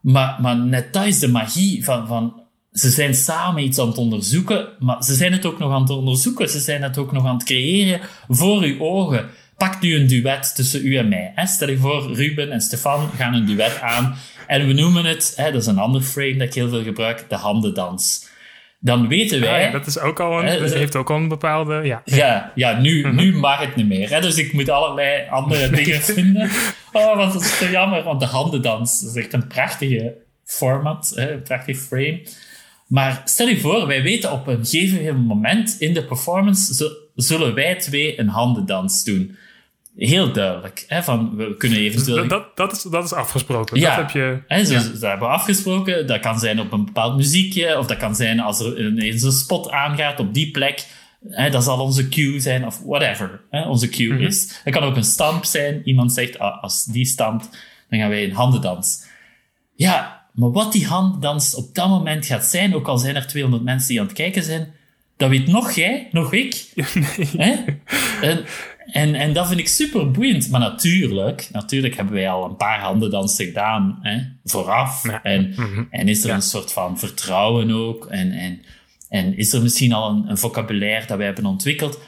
maar, maar net dat is de magie van, van ze zijn samen iets aan het onderzoeken, maar ze zijn het ook nog aan het onderzoeken, ze zijn het ook nog aan het creëren voor uw ogen. Pak nu een duet tussen u en mij. Hè? Stel je voor, Ruben en Stefan gaan een duet aan en we noemen het, hè, dat is een ander frame dat ik heel veel gebruik, de handendans. Dan weten Ah, wij... ja, dat is ook al een, Hè, heeft ook al een bepaalde... Ja, ja, ja nu, nu mag het niet meer. Hè? Dus ik moet allerlei andere dingen vinden. Oh, wat is zo jammer, want de handendans is echt een prachtige format, hè? een prachtig frame. Maar stel je voor, wij weten op een gegeven moment in de performance zu- zullen wij twee een handendans doen. Heel duidelijk. Hè? Van, we kunnen eventueel... dat, dat, dat, is, dat is afgesproken. Ja, Dat heb je... hè, zo, ja. dat hebben we afgesproken. Dat kan zijn op een bepaald muziekje, of dat kan zijn als er ineens een spot aangaat op die plek. Hè, dat zal onze cue zijn, of whatever hè, onze cue Mhm. is. Het kan ook een stamp zijn. Iemand zegt, ah, als die stampt, dan gaan wij een handendans. Ja, maar wat die handdans op dat moment gaat zijn, ook al zijn er 200 mensen die aan het kijken zijn, dat weet nog jij, nog ik. Hè? En, en, en dat vind ik super boeiend. Maar natuurlijk, natuurlijk hebben wij al een paar handendansen gedaan hè, vooraf. Ja. En, Mhm. en is er Ja. een soort van vertrouwen ook. En, en, en is er misschien al een, een vocabulaire dat wij hebben ontwikkeld.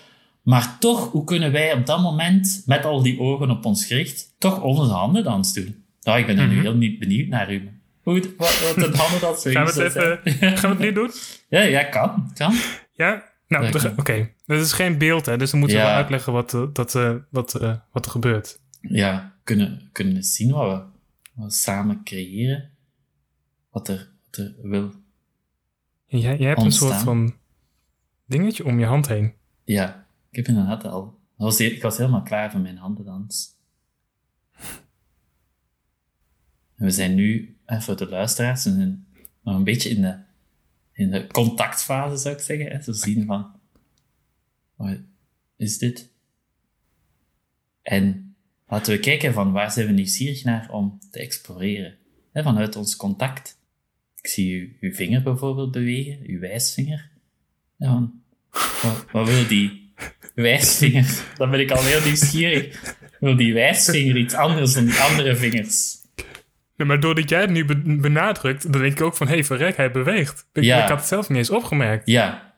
Maar toch, hoe kunnen wij op dat moment, met al die ogen op ons gericht, toch onze handendans doen? Nou, ik ben er nu Mhm. heel niet benieuwd naar, Ruben. Hoe, het- wat, wat een Gaan we het even... zijn. Gaan we het nu doen? Ja, ja, kan. kan. Ja? Nou, oké. Dat is geen beeld, hè. Dus dan moeten we Ja. wel uitleggen wat, eh, dat, eh, wat, eh, wat er gebeurt. ja, kunnen, kunnen zien wat we, wat we samen creëren. Wat er, wat er wil. En Jij, jij hebt een soort van dingetje om je hand heen. Ja, ik heb inderdaad al. dat was, ik was helemaal klaar voor mijn handendans. En we zijn nu, eh, voor de luisteraars, nog een beetje in de, in de contactfase, zou ik zeggen. Hè? Zo zien van, wat is dit? En laten we kijken van waar zijn we nieuwsgierig naar om te exploreren. Hè, vanuit ons contact. Ik zie u, uw vinger bijvoorbeeld bewegen, uw wijsvinger. Ja, van, wat, wat wil die wijsvinger? Dan ben ik al heel nieuwsgierig. Wil die wijsvinger iets anders dan die andere vingers? Nee, maar doordat jij het nu be- benadrukt, dan denk ik ook van... Hé, hey, verrek, hij beweegt. Ik, Ja. ik had het zelf niet eens opgemerkt. Ja.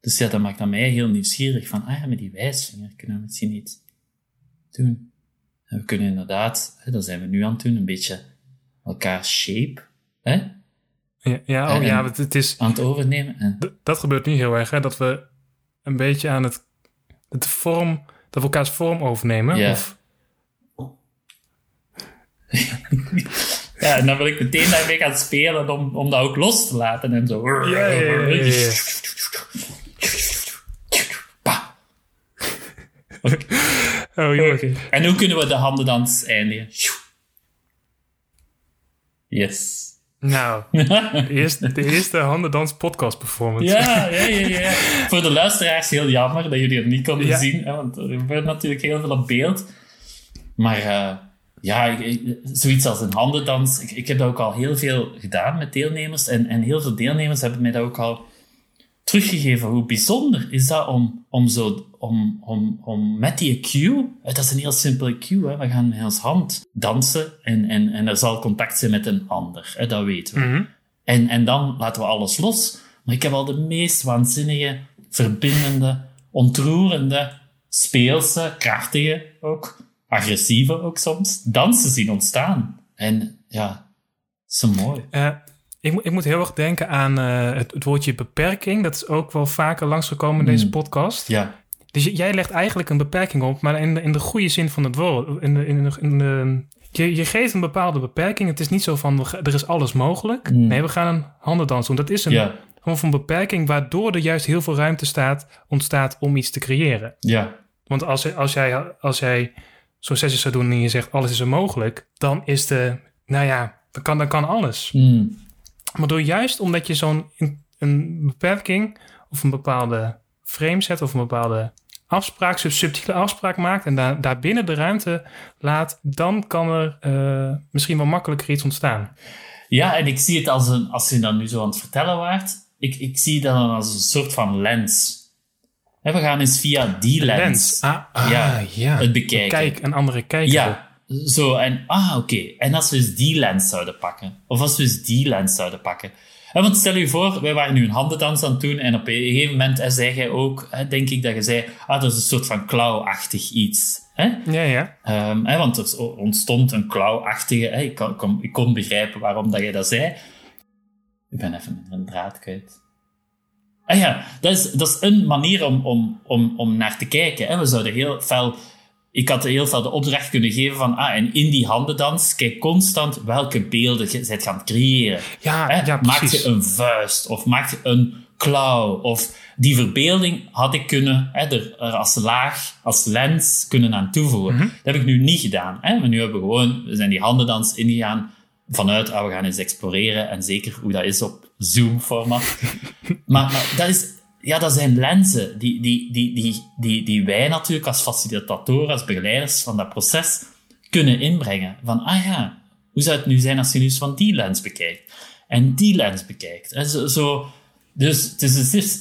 Dus ja, dat maakt aan mij heel nieuwsgierig. Van, ah ja, met die wijsvinger kunnen we misschien iets doen. En we kunnen inderdaad, hè, dat zijn we nu aan het doen, een beetje elkaar shape hè, Ja, ja, oh, En- ja het, is, aan het overnemen. En, dat gebeurt nu heel erg, hè. Dat we een beetje aan het... het vorm, dat we elkaars vorm overnemen. Ja. Of, ja, en dan wil ik meteen daarmee gaan spelen om, om dat ook los te laten en zo. Ja, ja, ja, oh. En hoe kunnen we de handendans eindigen? Yes. Nou, de eerste, de eerste handendans podcast performance. Ja, ja, ja, ja. Voor de luisteraars heel jammer dat jullie het niet konden Ja. zien, hè, want er gebeurt natuurlijk heel veel op beeld. Maar eh, ja, ik- ik- zoiets als een handendans, ik, ik heb dat ook al heel veel gedaan met deelnemers. En, en heel veel deelnemers hebben mij dat ook al teruggegeven. Hoe bijzonder is dat om, om, zo, om, om, om met die cue, dat is een heel simpele cue, hè, we gaan met ons hand dansen en, en, en er zal contact zijn met een ander, hè, dat weten we. Mhm. En, en dan laten we alles los. Maar ik heb al de meest waanzinnige, verbindende, ontroerende, speelse, krachtige ook, agressieve ook soms, dansen zien ontstaan. En ja, zo mooi. Eh, ik, moet- ik moet heel erg denken aan eh, het, het woordje beperking. Dat is ook wel vaker langsgekomen in deze Mm. podcast. Ja, Dus jij legt eigenlijk een beperking op, maar in de, in de goede zin van het woord. In de, in de, in de, je, je geeft een bepaalde beperking. Het is niet zo van, er is alles mogelijk. Mm. Nee, we gaan een handendans doen. Dat is een, Ja, gewoon van beperking, waardoor er juist heel veel ruimte staat, ontstaat om iets te creëren. ja, Want als, als jij, als jij zo'n sessie zou doen en je zegt alles is er mogelijk, dan is de, nou ja, dan kan, dan kan alles. Mm. Maar door juist omdat je zo'n een beperking of een bepaalde frame zet of een bepaalde afspraak, sub- subtiele afspraak maakt en daar, daarbinnen de ruimte laat, dan kan er eh, misschien wel makkelijker iets ontstaan. Ja, en ik zie het als een, als je dat nu zo aan het vertellen waart, ik, ik zie dat dan als een soort van lens. Hè, we gaan eens via die lens, Ah, ah, Ja, ja. het bekijken. Kijk, een andere kijk. Ja, zo en ah, oké. En als we eens die lens zouden pakken, of als we eens die lens zouden pakken. Hè, want stel je voor, wij waren nu een handendans aan het doen en op een gegeven moment hè, zei jij ook, hè, denk ik dat je zei, ah, dat is een soort van klauwachtig iets. Hè? Ja, ja. Ehm, hè, want er ontstond een klauwachtige... Hè, ik, kon, kon- ik kon begrijpen waarom dat je dat zei. Ik ben even een draad kwijt. Ah ja, dat is, dat is een manier om, om, om, om naar te kijken. Hè. We zouden heel fel... Ik had heel veel de opdracht kunnen geven van... Ah, en in die handendans, kijk constant welke beelden je bent gaan creëren. Ja, Hè, ja, maak je een vuist of maak je een klauw. Of die verbeelding had ik kunnen hè, er, er als laag, als lens kunnen aan toevoegen. Mhm. Dat heb ik nu niet gedaan. Hè. Maar nu hebben we gewoon, we zijn die handendans ingegaan vanuit, ah, we gaan eens exploreren en zeker hoe dat is op Zoom-format. maar, dat is... Ja, dat zijn lenzen die, die, die, die, die, die wij natuurlijk als facilitatoren, als begeleiders van dat proces kunnen inbrengen. Van, ah ja, hoe zou het nu zijn als je nu eens van die lens bekijkt? En die lens bekijkt. En zo, dus het is, het, is,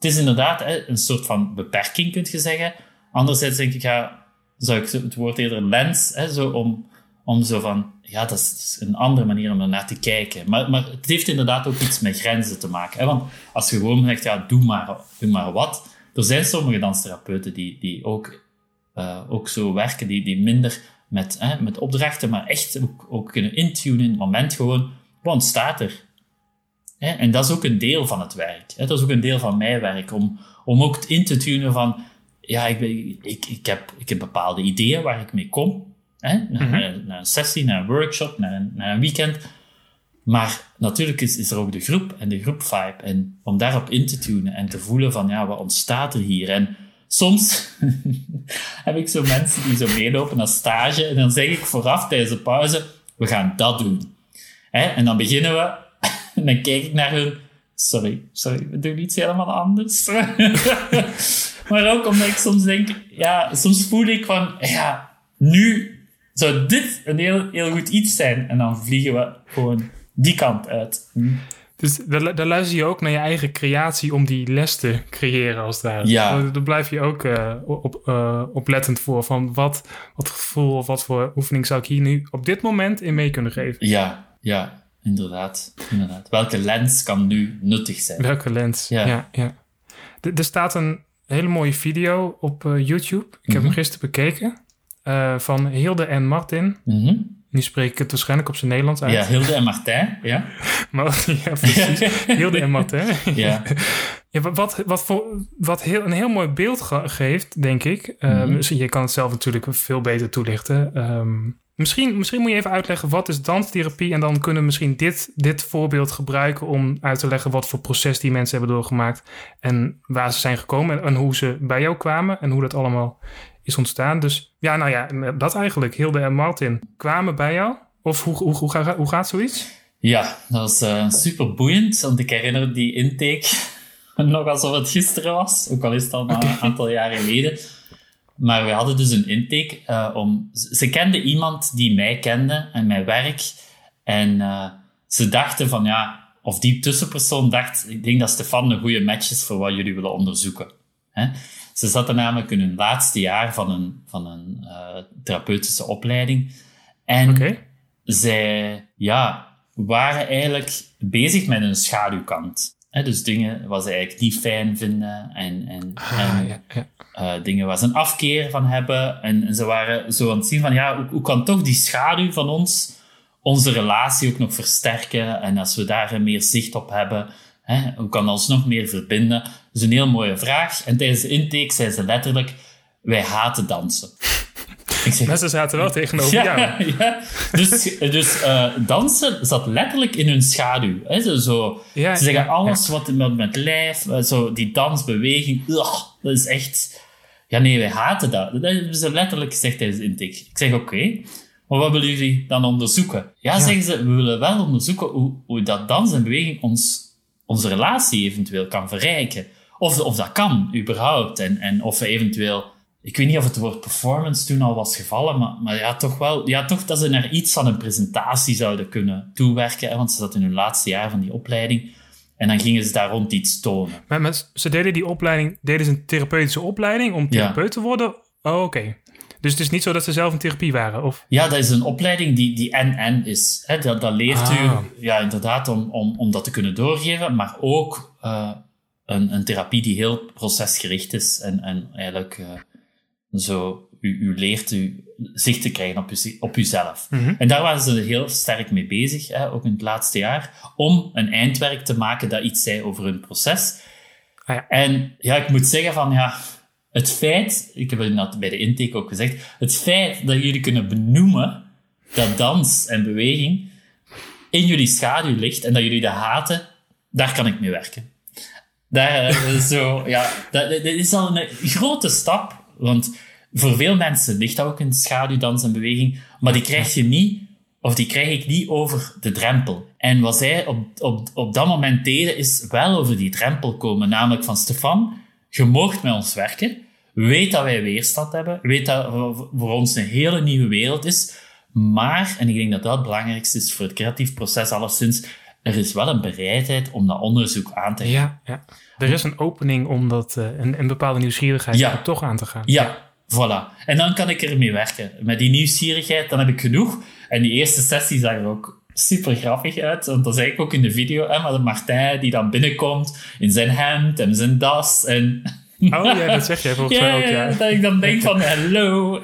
is inderdaad een soort van beperking, kun je zeggen. Anderzijds denk ik, ja, zou ik het woord eerder lens, hè, zo om, om zo van, ja, dat is, een andere manier om er naar te kijken. Maar, maar het heeft inderdaad ook iets met grenzen te maken. Hè, want als je gewoon zegt, ja, doe maar, doe maar wat. Er zijn sommige danstherapeuten die, die ook, eh, ook zo werken, die, die minder met, hè, met opdrachten, maar echt ook, ook kunnen intunen in het moment gewoon, wat ontstaat er? Hè? En dat is ook een deel van het werk. Hè? Dat is ook een deel van mijn werk, om, om ook in te tunen van, ja, ik, ik, ik, heb, ik heb bepaalde ideeën waar ik mee kom. Hè? Naar, naar, naar een sessie, naar een workshop, naar een, naar een weekend. Maar natuurlijk is, is er ook de groep en de groepvibe. En om daarop in te tunen en te voelen van, ja, wat ontstaat er hier? En soms heb ik zo mensen die zo meelopen als stage. En dan zeg ik vooraf tijdens de pauze, we gaan dat doen. Hè? En dan beginnen we. En dan kijk ik naar hun. Sorry, sorry, we doen iets helemaal anders. maar ook omdat ik soms denk, ja, soms voel ik van, ja, nu zou dit een heel, heel goed iets zijn. En dan vliegen we gewoon die kant uit. Dus daar, daar luister je ook naar je eigen creatie om die les te creëren, als het ware. Ja. Daar, daar blijf je ook eh, op, eh, oplettend voor. Van wat, wat gevoel of wat voor oefening zou ik hier nu op dit moment in mee kunnen geven? Ja, ja, inderdaad. inderdaad. Welke lens kan nu nuttig zijn? Welke lens? Ja. ja, ja. Er- Er staat een hele mooie video op eh, YouTube. Ik heb Mhm. hem gisteren bekeken. Eh, van Hilde en Martin. Mhm. Nu spreek ik het waarschijnlijk op zijn Nederlands uit. Ja, Hilde en Martijn. Ja, Maar, ja, precies. Hilde en Martin. ja. Ja, wat, wat, voor, wat heel, een heel mooi beeld ge- geeft, denk ik. Eh, Mhm. misschien- Je kan het zelf natuurlijk veel beter toelichten. Ehm, misschien, misschien moet je even uitleggen wat is danstherapie. En dan kunnen we misschien dit, dit voorbeeld gebruiken om uit te leggen wat voor proces die mensen hebben doorgemaakt. En waar ze zijn gekomen en, en hoe ze bij jou kwamen en hoe dat allemaal is ontstaan. Dus ja, nou ja, dat eigenlijk. Hilde en Martin kwamen bij jou. Of hoe, hoe, hoe, gaat, hoe gaat zoiets? Ja, dat was eh, super boeiend, want ik herinner die intake nog alsof het gisteren was, ook al is het al een aantal jaren geleden. Maar we hadden dus een intake eh, om... Ze ze kende iemand die mij kende en mijn werk. En eh, ze dachten van, ja... Of die tussenpersoon dacht, ik denk dat Stefan een goede match is voor wat jullie willen onderzoeken. Hè? Ze zaten namelijk in hun laatste jaar van een, van een eh, therapeutische opleiding. En Oké. zij ja, waren eigenlijk bezig met een schaduwkant. Dus dingen waar ze eigenlijk niet fijn vinden en, en, Ah, en ja, ja. eh, dingen waar ze een afkeer van hebben. En, en ze waren zo aan het zien van, ja, hoe, hoe kan toch die schaduw van ons onze relatie ook nog versterken? En als we daar meer zicht op hebben, Hè? Hoe kan ons nog meer verbinden? Dat is een heel mooie vraag. En tijdens de intake zei ze letterlijk, wij haten dansen. Ik zeg, Mensen zaten wel tegenover ja, jou. Ja. Dus, dus uh, dansen zat letterlijk in hun schaduw. Hè? Zo, zo ja, ze zeggen alles wat met, met lijf, eh, zo die dansbeweging, ugh, dat is echt... Ja, nee, wij haten dat. Dat hebben ze letterlijk gezegd tijdens de intake. Ik zeg, oké, maar wat willen jullie dan onderzoeken? Ja, zeggen ze, we willen wel onderzoeken hoe, hoe dat dans en beweging ons, onze relatie eventueel kan verrijken. Of, of dat kan, überhaupt. En, en of we eventueel ik weet niet of het woord performance toen al was gevallen, maar, maar ja, toch wel, ja, toch dat ze naar iets van een presentatie zouden kunnen toewerken, hè, want ze zat in hun laatste jaar van die opleiding. En dan gingen ze daar rond iets tonen. Maar, ze deden die opleiding, deden ze een therapeutische opleiding om therapeut te worden? Oh, oké. Dus het is niet zo dat ze zelf in therapie waren? Of? Ja, dat is een opleiding die, die NN is. Hè. Dat, dat leert u ah. ja, inderdaad om, om, om dat te kunnen doorgeven, maar ook uh, een, een therapie die heel procesgericht is en, en eigenlijk uh, zo u, u leert u zicht te krijgen op, u, op uzelf. Mm En daar waren ze heel sterk mee bezig, hè, ook in het laatste jaar, om een eindwerk te maken dat iets zei over hun proces. Ah, ja. En ja, ik moet zeggen van ja, het feit, ik heb het bij de intake ook gezegd, het feit dat jullie kunnen benoemen dat dans en beweging in jullie schaduw ligt en dat jullie dat haten, daar kan ik mee werken. Daar, eh, zo, ja, dat, is al een grote stap want voor veel mensen ligt dat ook in schaduwdans en beweging, maar die krijg je niet, of die krijg ik niet over de drempel. En wat zij op, op, op dat moment deden, is wel over die drempel komen. Namelijk van Stefan, je moogt met ons werken. Weet dat wij weerstand hebben. Weet dat voor ons een hele nieuwe wereld is. Maar, en ik denk dat dat het belangrijkste is voor het creatief proces alleszins, er is wel een bereidheid om dat onderzoek aan te gaan. Ja, ja. Er is een opening om dat, uh, een, een, bepaalde nieuwsgierigheid ja. toch aan te gaan. Ja, voilà. En dan kan ik ermee werken. Met die nieuwsgierigheid, dan heb ik genoeg. En die eerste sessie zag er ook super grappig uit. Want dat zei ik ook in de video. Hè, maar de Martijn die dan binnenkomt in zijn hemd en zijn das. En Oh ja, dat zeg jij volgens mij ook, ja. Dat ik dan denk van, hallo,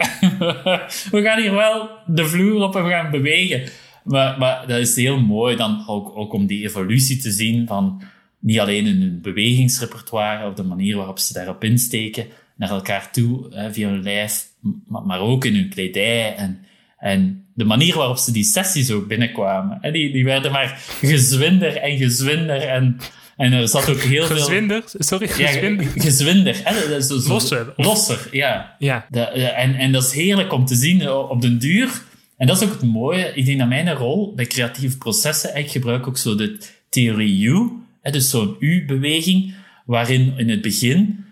we gaan hier wel de vloer op en we gaan bewegen. Maar, maar dat is heel mooi dan ook, ook om die evolutie te zien van niet alleen in hun bewegingsrepertoire of de manier waarop ze daarop insteken naar elkaar toe hè, via hun lijf, maar, ook in hun kledij en, en de manier waarop ze die sessies ook binnenkwamen. Hè, die, die werden maar gezwinder en gezwinder en, en er zat ook heel veel... Gezwinder? Sorry, gezwinder? Ja, gezwinder. Hè, zo, losser. Losser, ja. ja. en, en dat is heerlijk om te zien op den duur en dat is ook het mooie. Ik denk dat mijn rol bij creatieve processen, ik gebruik ook zo de theorie U, hè, dus zo'n U-beweging, waarin in het begin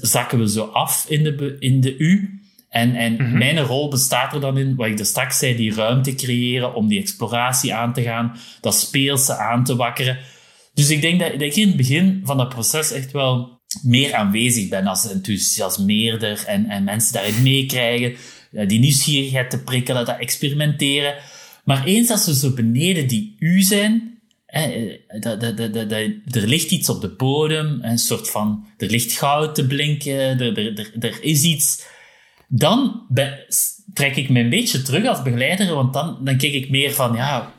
zakken we zo af in de, in de U. En, en mhm. mijn rol bestaat er dan in, wat ik er straks zei, die ruimte creëren om die exploratie aan te gaan, dat speelse aan te wakkeren. Dus ik denk dat, ik in het begin van dat proces echt wel meer aanwezig ben als enthousiasmeerder en, en mensen daarin meekrijgen die nieuwsgierigheid te prikkelen, dat experimenteren. Maar eens als we zo beneden die U zijn, hè, dat, dat, dat, er ligt iets op de bodem, een soort van, er ligt goud te blinken, er, er, er, is iets. Dan trek ik me een beetje terug als begeleider, want dan, dan kijk ik meer van, ja,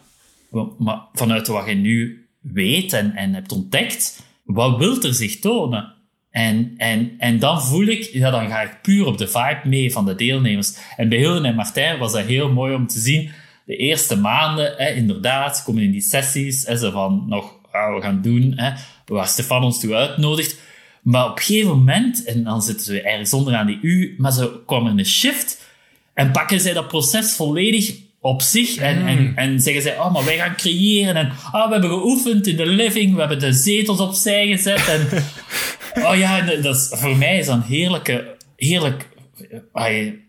maar vanuit wat je nu weet en, en hebt ontdekt, wat wil er zich tonen? En, en, en dan voel ik, ja, dan ga ik puur op de vibe mee van de deelnemers. En bij Hilden en Martijn was dat heel mooi om te zien. De eerste maanden, hè, inderdaad, komen in die sessies, hè, ze van nog, we gaan doen, hè, waar Stefan ons toe uitnodigt. Maar op een gegeven moment, en dan zitten ze ergens onderaan die U, maar ze komen in een shift en pakken zij dat proces volledig op zich. En, en, mm. en zeggen zij, oh, maar wij gaan creëren. En oh, we hebben geoefend in de living, we hebben de zetels opzij gezet. En Oh ja, dat is, voor mij is dat een heerlijke, heerlijk,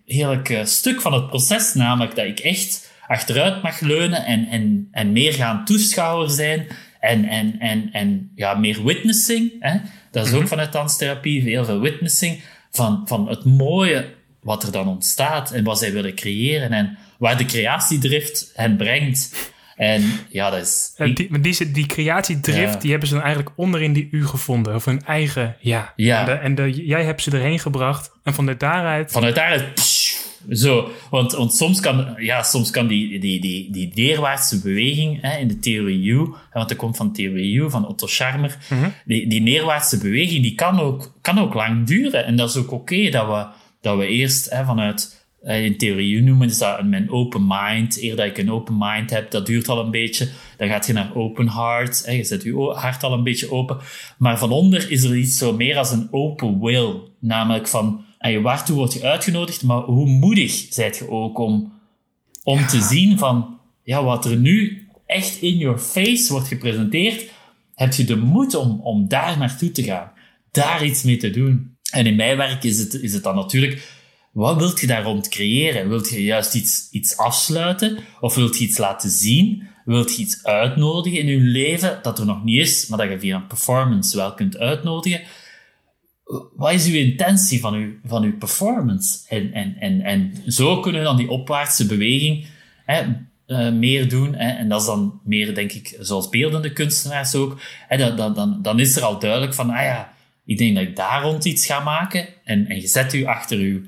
heerlijk eh, stuk van het proces. Namelijk dat ik echt achteruit mag leunen en, en, en meer gaan toeschouwer zijn. En, en, en, en ja, meer witnessing. Hè? Dat is ook mhm. vanuit danstherapie, heel veel witnessing. Van, van het mooie wat er dan ontstaat en wat zij willen creëren. En waar de creatiedrift hen brengt. En ja, dat is... Die, die, die creatiedrift, die hebben ze dan eigenlijk onderin die U gevonden. Of hun eigen, ja. ja. En, de, en de, jij hebt ze erheen gebracht. En vanuit daaruit... Vanuit daaruit... Zo, want, want soms kan, ja, soms kan die, die, die, die neerwaartse beweging hè, in de theorie U, want dat komt van theorie U, van Otto Scharmer, die, die neerwaartse beweging die kan, ook, kan ook lang duren. En dat is ook oké dat, we, dat we eerst hè, vanuit in theorie noemen is dat mijn open mind. Eer dat ik een open mind heb, dat duurt al een beetje. Dan gaat je naar open heart. Je zet je hart al een beetje open. Maar van onder is er iets zo meer als een open will. Namelijk van, waartoe word je uitgenodigd, maar hoe moedig zijt je ook om, om te zien van, ja, wat er nu echt in your face wordt gepresenteerd, heb je de moed om, om daar naartoe te gaan. Daar iets mee te doen. En in mijn werk is het, is het dan natuurlijk wat wilt je daar rond creëren? Wilt je juist iets, iets afsluiten? Of wilt je iets laten zien? Wilt je iets uitnodigen in je leven dat er nog niet is, maar dat je via een performance wel kunt uitnodigen? Wat is uw intentie van uw, van uw performance? En, en, en, en zo kunnen we dan die opwaartse beweging hè, uh, meer doen. Hè, en dat is dan meer, denk ik, zoals beeldende kunstenaars ook. Hè, dan, dan, dan is er al duidelijk van, ah ja, ik denk dat ik daar rond iets ga maken. En, en je zet u achter uw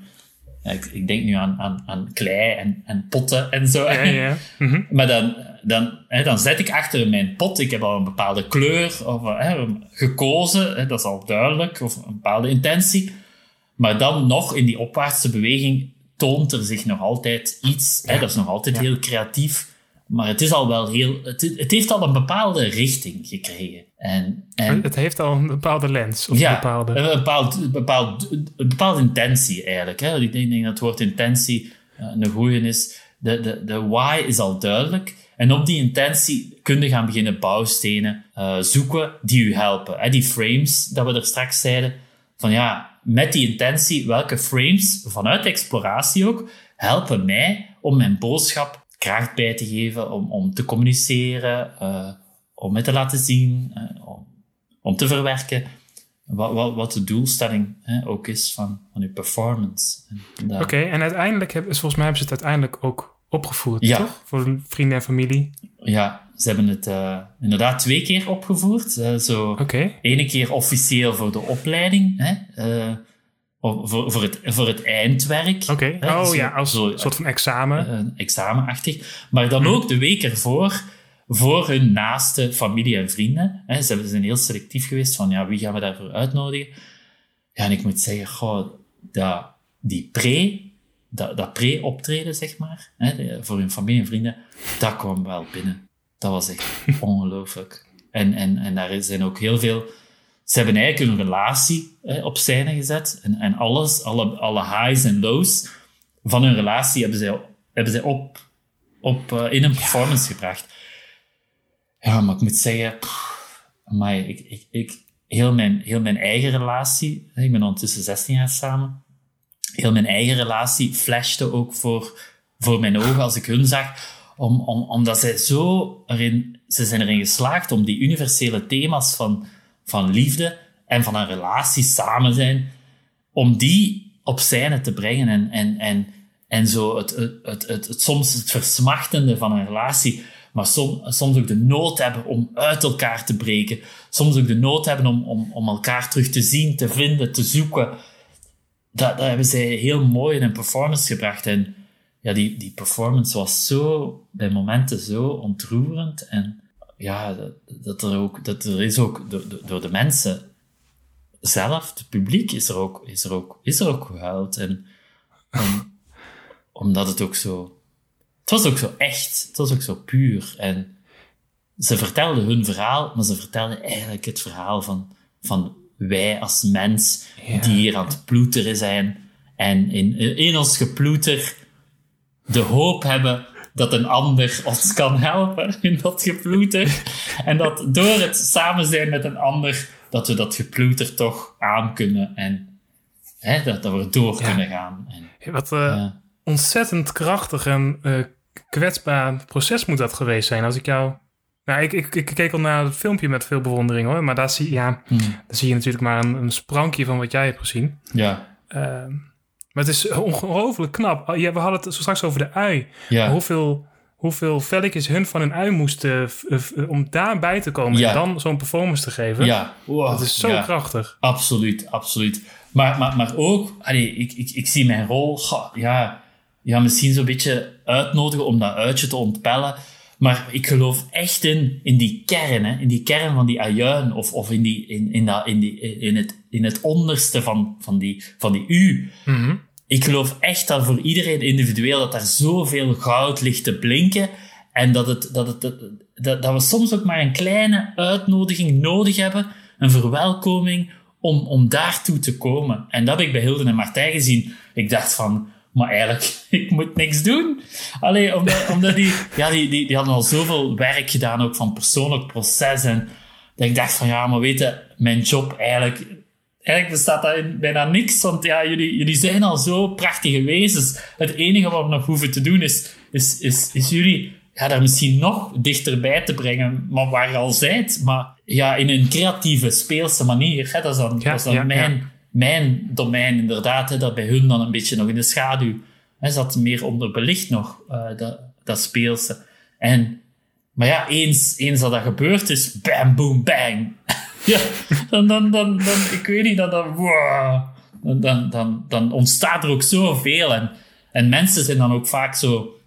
ik, ik, denk nu aan, aan, aan klei en, en potten en zo. Ja, ja. Mhm. Maar dan, dan, hè, dan zet ik achter mijn pot, ik heb al een bepaalde kleur of, hè, gekozen, hè, dat is al duidelijk, of een bepaalde intentie. Maar dan nog in die opwaartse beweging toont er zich nog altijd iets. Hè, dat is nog altijd heel creatief. Maar het is al wel heel. Het, het heeft al een bepaalde richting gekregen. En, en, het heeft al een bepaalde lens. Of ja, een bepaalde... een, bepaald, bepaald, een bepaalde intentie eigenlijk. Hè. Ik denk, denk dat het woord intentie uh, een goeie is. De, de, de why is al duidelijk. En op die intentie kun je gaan beginnen bouwstenen uh, zoeken die u helpen. Hè. Die frames, dat we er straks zeiden. Van ja, met die intentie, welke frames, vanuit exploratie ook, helpen mij om mijn boodschap kracht bij te geven, om, om te communiceren, uh, om het te laten zien, uh, om, om, te verwerken. Wat, wat, wat de doelstelling hè, ook is van, van uw performance. Oké, en uiteindelijk hebben, volgens mij hebben ze het uiteindelijk ook opgevoerd, ja. toch? Voor vrienden en familie. Ja, ze hebben het uh, inderdaad twee keer opgevoerd. Zo okay. ene keer officieel voor de opleiding, hè, voor, voor, het, voor het eindwerk. Oké, okay. oh zo, ja, als een soort van examen. examenachtig. Maar dan ook de week ervoor voor hun naaste familie en vrienden. Hè. Ze zijn heel selectief geweest van ja, wie gaan we daarvoor uitnodigen. Ja, en ik moet zeggen, goh, dat, die pre, dat, dat pre-optreden, zeg maar, hè, voor hun familie en vrienden, dat kwam wel binnen. Dat was echt ongelooflijk. En, en, en daar zijn ook heel veel... Ze hebben eigenlijk een relatie hè, op scène gezet. En, en alles, alle, alle highs en lows van hun relatie hebben zij, hebben zij op, op, uh, in een performance ja. gebracht. Ja, maar ik moet zeggen, maar ik, ik, ik, heel, mijn, heel mijn eigen relatie, ik ben ondertussen 16 jaar samen, heel mijn eigen relatie flashte ook voor, voor mijn ogen als ik hun zag, om, om, omdat zij zo erin, ze zijn erin geslaagd om die universele thema's van, van liefde en van een relatie samen zijn, om die op scène te brengen en, en, en, en zo het, het, het, het, soms het versmachtende van een relatie maar som, soms ook de nood hebben om uit elkaar te breken. Soms ook de nood hebben om, om, om elkaar terug te zien, te vinden, te zoeken. Dat, dat hebben zij heel mooi in een performance gebracht. En ja, die, die performance was zo, bij momenten zo ontroerend. En ja, dat, dat er ook, dat er is ook door, door de mensen zelf, het publiek, is er ook, is er ook, is er ook gehuild. En om, omdat het ook zo het was ook zo echt. Het was ook zo puur. En ze vertelden hun verhaal, maar ze vertelden eigenlijk het verhaal van, van wij als mens die hier aan het ploeteren zijn. En in, in ons geploeter de hoop hebben dat een ander ons kan helpen in dat geploeter. en dat door het samen zijn met een ander, dat we dat geploeter toch aan kunnen en hè, dat, dat we door kunnen gaan. En, Wat uh, ontzettend krachtig en uh, kwetsbaar proces moet dat geweest zijn. Als ik jou. Nou, ik, ik, ik keek al naar het filmpje met veel bewondering hoor. Maar daar zie, ja, hmm. daar zie je natuurlijk maar een, een, sprankje van wat jij hebt gezien. Ja. Uh, maar het is ongelooflijk knap. Oh, ja, we hadden het zo straks over de ui. Ja. Hoeveel, hoeveel velletjes hun van een ui moesten om daarbij te komen ja. en dan zo'n performance te geven. Ja. Wow. Dat is zo ja. krachtig. Absoluut, absoluut. Maar, maar, maar ook, allee, ik, ik, ik zie mijn rol, ja, ja, misschien zo'n beetje uitnodigen om dat uitje te ontpellen. Maar ik geloof echt in, in die kern, hè, in die kern van die ajuin, of, of in, die, in, in, dat, in, die, in, het, in het onderste van, van, die, van die U. Ik geloof echt dat voor iedereen individueel dat daar zoveel goud ligt te blinken. En dat, het, dat, het, dat, dat we soms ook maar een kleine uitnodiging nodig hebben, een verwelkoming, om, om daartoe te komen. En dat heb ik bij Hilden en Martijn gezien. Ik dacht van, maar eigenlijk, ik moet niks doen. Allee, omdat, omdat die, ja, die, die, die hadden al zoveel werk gedaan, ook van persoonlijk proces. En dat ik dacht van, ja, maar weten, mijn job eigenlijk, eigenlijk bestaat in bijna niks. Want ja, jullie, jullie zijn al zo prachtige wezens. Het enige wat we nog hoeven te doen is, is, is, is jullie ja, daar misschien nog dichterbij te brengen, maar waar je al zijt. Maar ja, in een creatieve, speelse manier. Hè, dat is dan, dat is dan mijn mijn domein inderdaad, hè, dat bij hun dan een beetje nog in de schaduw. Hè, zat meer onderbelicht nog, uh, dat, dat speelse. En, maar ja, eens, eens dat dat gebeurd is, bam, boom, bang. ja, dan, dan, dan, dan, ik weet niet, dan, dan, wow, dan, dan, dan ontstaat er ook zoveel. En, en mensen zijn dan ook vaak zo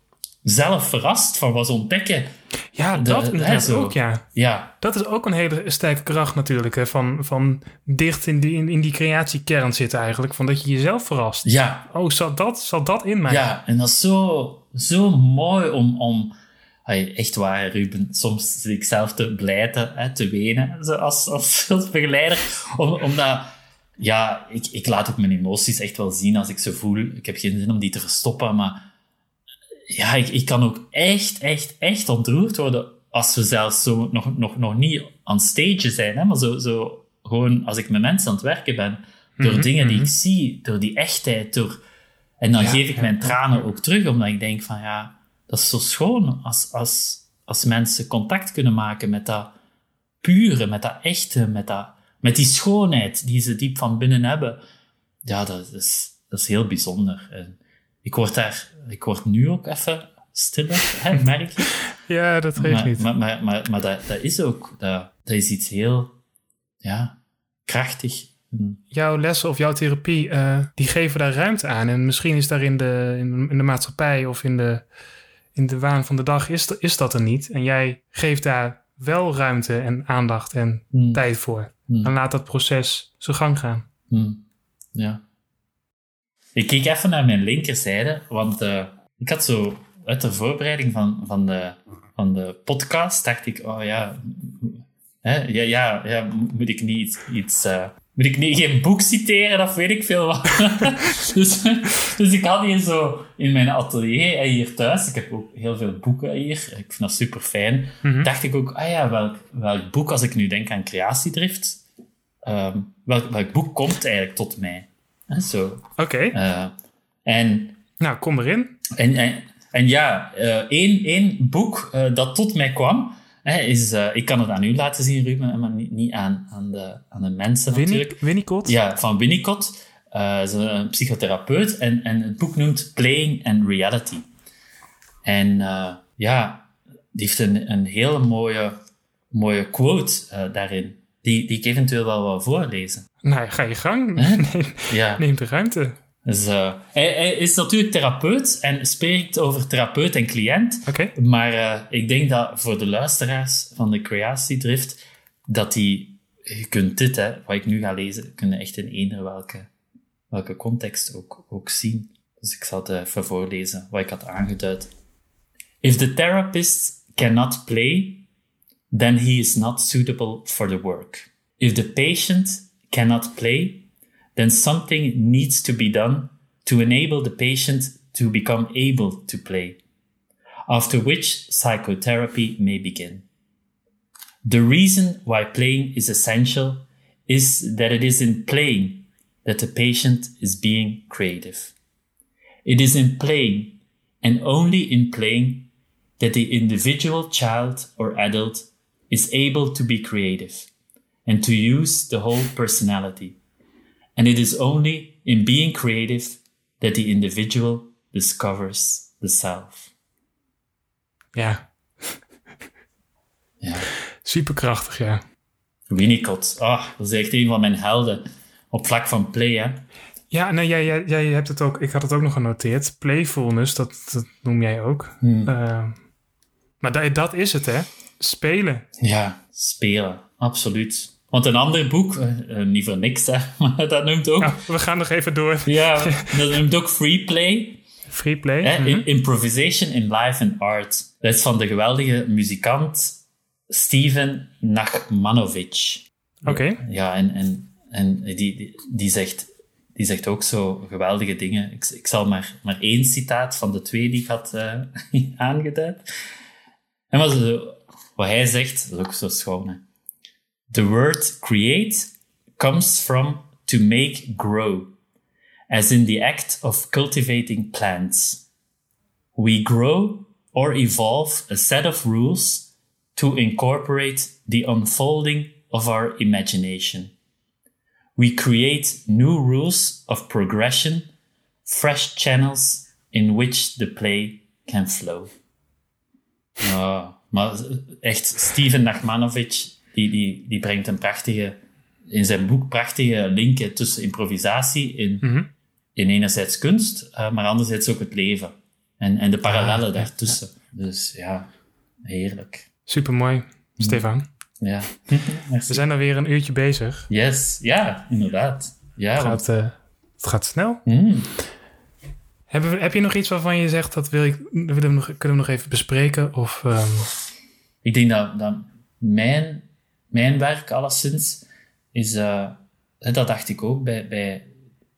zelf verrast van wat ze ontdekken. Ja, dat is ook, ja. ja. Dat is ook een hele sterke kracht natuurlijk, hè, van, van dicht in die, in, die creatiekern zitten eigenlijk, van dat je jezelf verrast. Ja. Oh, zat dat, zat dat in mij? Ja, en dat is zo, zo mooi om... om echt waar, Ruben. Soms zit ik zelf te blijten, hè, te wenen, als, als, als begeleider. Om, omdat, ja, ik, ik laat ook mijn emoties echt wel zien als ik ze voel. Ik heb geen zin om die te verstoppen, maar ja, ik, ik kan ook echt, echt, echt ontroerd worden als we zelfs zo nog, nog, nog niet aan stage zijn, hè, maar zo, zo gewoon als ik met mensen aan het werken ben, door Mhm, dingen die mhm. ik zie, door die echtheid, door... En dan Ja, geef ik mijn ja, tranen ook terug, omdat ik denk van, ja, dat is zo schoon als, als, als mensen contact kunnen maken met dat pure, met dat echte, met, dat, met die schoonheid die ze diep van binnen hebben. Ja, dat is, dat is heel bijzonder. En ik word daar, ik word nu ook even stiller, hè, merk je. Ja, dat geeft Maar, niet. maar, maar, maar, maar dat, dat is ook, dat, dat is iets heel, ja, krachtig. Jouw lessen of jouw therapie, eh, die geven daar ruimte aan. En misschien is daar in de, in, in de maatschappij of in de, in de waan van de dag is, is dat er niet. En jij geeft daar wel ruimte en aandacht en Hmm. tijd voor. Hmm. En laat dat proces zijn gang gaan. Hmm. Ja. Ik keek even naar mijn linkerzijde, want eh, ik had zo uit de voorbereiding van, van, de, van de podcast, dacht ik, oh ja, hè, ja, ja, ja moet ik niet iets... iets eh, moet ik niet geen boek citeren, of weet ik veel wat. dus, dus ik had hier zo in mijn atelier en hier thuis, ik heb ook heel veel boeken hier, ik vind dat super fijn. Mhm. Dacht ik ook, ah ja, welk, welk boek, als ik nu denk aan creatiedrift, ehm, welk, welk boek komt eigenlijk tot mij? Zo. Oké, eh, en, nou kom erin. en, en, en ja, eh, één, één boek eh, dat tot mij kwam, is, ik kan het aan u laten zien, Ruben, maar niet, niet aan, aan, de, aan de mensen Winnie, natuurlijk. Winnicott? Ja, van Winnicott. Eh, is een psychotherapeut. En, en het boek noemt Playing and Reality. En ja, die heeft een, een hele mooie, mooie quote daarin. Die, die ik eventueel wel wil voorlezen. Nou, ga je gang. Neem, Ja. neem de ruimte. Dus, eh, hij, hij is natuurlijk therapeut en spreekt over therapeut en cliënt. Maar eh, ik denk dat voor de luisteraars van de creatiedrift, dat die, je kunt dit, hè, wat ik nu ga lezen, kunnen echt in eender welke, welke context ook, ook zien. Dus ik zal het even voorlezen, wat ik had aangeduid. If the therapist cannot play, then he is not suitable for the work. If the patient cannot play, then something needs to be done to enable the patient to become able to play after which psychotherapy may begin. The reason why playing is essential is that it is in playing that the patient is being creative. It is in playing and only in playing that the individual child or adult is able to be creative and to use the whole personality. And it is only in being creative that the individual discovers the self. Ja, Ja. superkrachtig, ja. Winnicott, ah, dat is echt een van mijn helden op vlak van play. Hè. Ja, nee, jij, jij, jij hebt het ook. Ik had het ook nog genoteerd. Playfulness, dat, dat noem jij ook. Hmm. Eh, maar dat, dat is het, hè? Spelen. Ja, spelen. Absoluut. Want een ander boek, eh, niet voor niks, hè, maar dat noemt ook... We gaan nog even door. Ja, dat noemt ook free play. Free play. Hè? Mhm. Improvisation in life and art. Dat is van de geweldige muzikant Steven Nachmanovic. Oké. Ja, en, en, en die, die, die, zegt, die zegt ook zo geweldige dingen. Ik, ik zal maar, maar één citaat van de twee die ik had eh, aangeduid. En wat, ze- wat hij zegt, dat is ook zo schoon. Hè. The word create comes from to make grow, as in the act of cultivating plants. We grow or evolve a set of rules to incorporate the unfolding of our imagination. We create new rules of progression, fresh channels in which the play can flow. Ja, maar echt, Steven Nachmanovic, die, die, die brengt een prachtige, in zijn boek prachtige linken tussen improvisatie in, Mhm. in enerzijds kunst, eh, maar anderzijds ook het leven. En, en de parallellen daartussen. Dus ja, heerlijk. Supermooi, Stefan. Ja. We zijn alweer een uurtje bezig. Yes, ja, inderdaad. Ja, Het want- gaat, eh, het gaat snel. Mm. We, heb je nog iets waarvan je zegt dat wil ik, willen we nog, kunnen we nog even bespreken? Of, ehm, Ik denk dat, dat mijn, mijn werk alleszins is... eh, dat dacht ik ook bij, bij...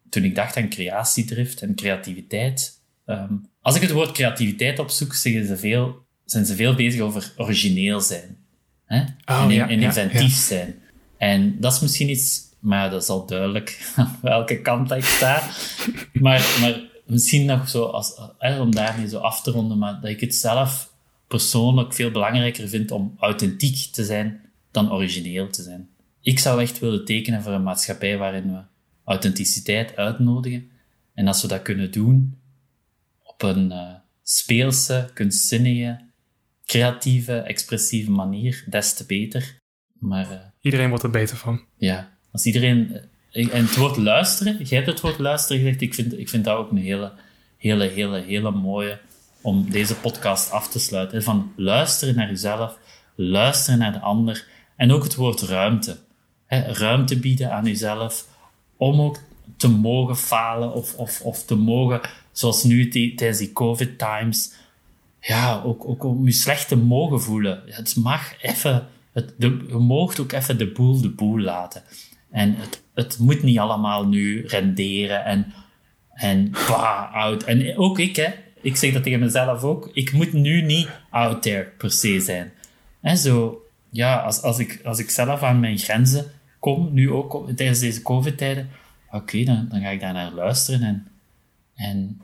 Toen ik dacht aan creatiedrift en creativiteit. Ehm, als ik het woord creativiteit opzoek, zeggen ze veel, zijn ze veel bezig over origineel zijn. Hè? Oh, en, ja, en ja, inventief zijn. En dat is misschien iets... Maar dat is al duidelijk aan welke kant ik sta. maar, maar misschien nog zo, als, eh, om daarmee zo af te ronden, maar dat ik het zelf persoonlijk veel belangrijker vind om authentiek te zijn dan origineel te zijn. Ik zou echt willen tekenen voor een maatschappij waarin we authenticiteit uitnodigen. En als we dat kunnen doen op een eh, speelse, kunstzinnige, creatieve, expressieve manier, des te beter. Maar eh, iedereen wordt er beter van. ja, als iedereen... eh, En het woord luisteren, jij hebt het woord luisteren gezegd, ik vind, ik vind dat ook een hele, hele, hele, hele mooie om deze podcast af te sluiten. Van luisteren naar jezelf, luisteren naar de ander en ook het woord ruimte. Ruimte bieden aan jezelf om ook te mogen falen of, of, of te mogen, zoals nu ti- tijdens die COVID times, ja, ook, ook om je slecht te mogen voelen. Het mag even, het, de, je moogt ook even de boel de boel laten. En het, het moet niet allemaal nu renderen en, en bah, out. En ook ik, hè. Ik zeg dat tegen mezelf ook. Ik moet nu niet out there per se zijn. En zo, ja, als, als, ik, als ik zelf aan mijn grenzen kom, nu ook tijdens deze COVID-tijden, oké, dan, dan ga ik daar naar luisteren en, en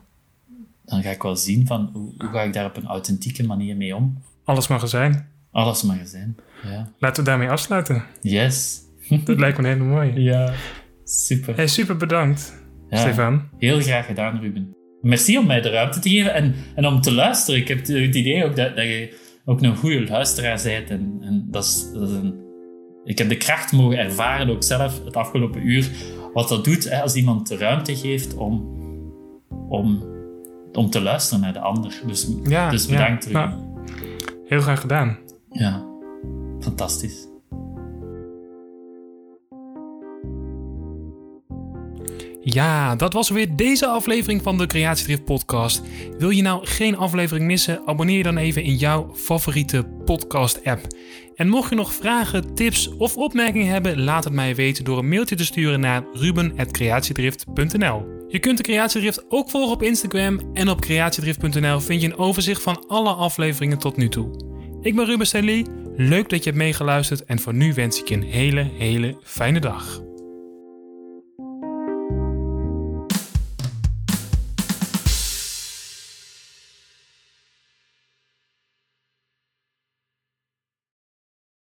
dan ga ik wel zien van hoe, hoe ga ik daar op een authentieke manier mee om. Alles mag er zijn. Alles mag er zijn. Ja. Laten we daarmee afsluiten. Yes. Dat lijkt me een hele mooie. Ja. Super. Hey, super bedankt, Ja. Stefan. Heel graag gedaan, Ruben. Merci om mij de ruimte te geven en, en om te luisteren. Ik heb het idee ook dat, dat je ook een goede luisteraar bent. En, en dat is, dat is een, ik heb de kracht mogen ervaren, ook zelf, het afgelopen uur, wat dat doet hè, als iemand de ruimte geeft om, om, om te luisteren naar de ander. Dus, Ja, dus bedankt. Nou, heel graag gedaan. Ja, fantastisch. Ja, dat was weer deze aflevering van de Creatiedrift podcast. Wil je nou geen aflevering missen? Abonneer je dan even in jouw favoriete podcast app. En mocht je nog vragen, tips of opmerkingen hebben, laat het mij weten door een mailtje te sturen naar ruben.creatiedrift.nl. Je kunt de Creatiedrift ook volgen op Instagram en op creatiedrift.nl vind je een overzicht van alle afleveringen tot nu toe. Ik ben Ruben Stanley, leuk dat je hebt meegeluisterd en voor nu wens ik je een hele, hele fijne dag.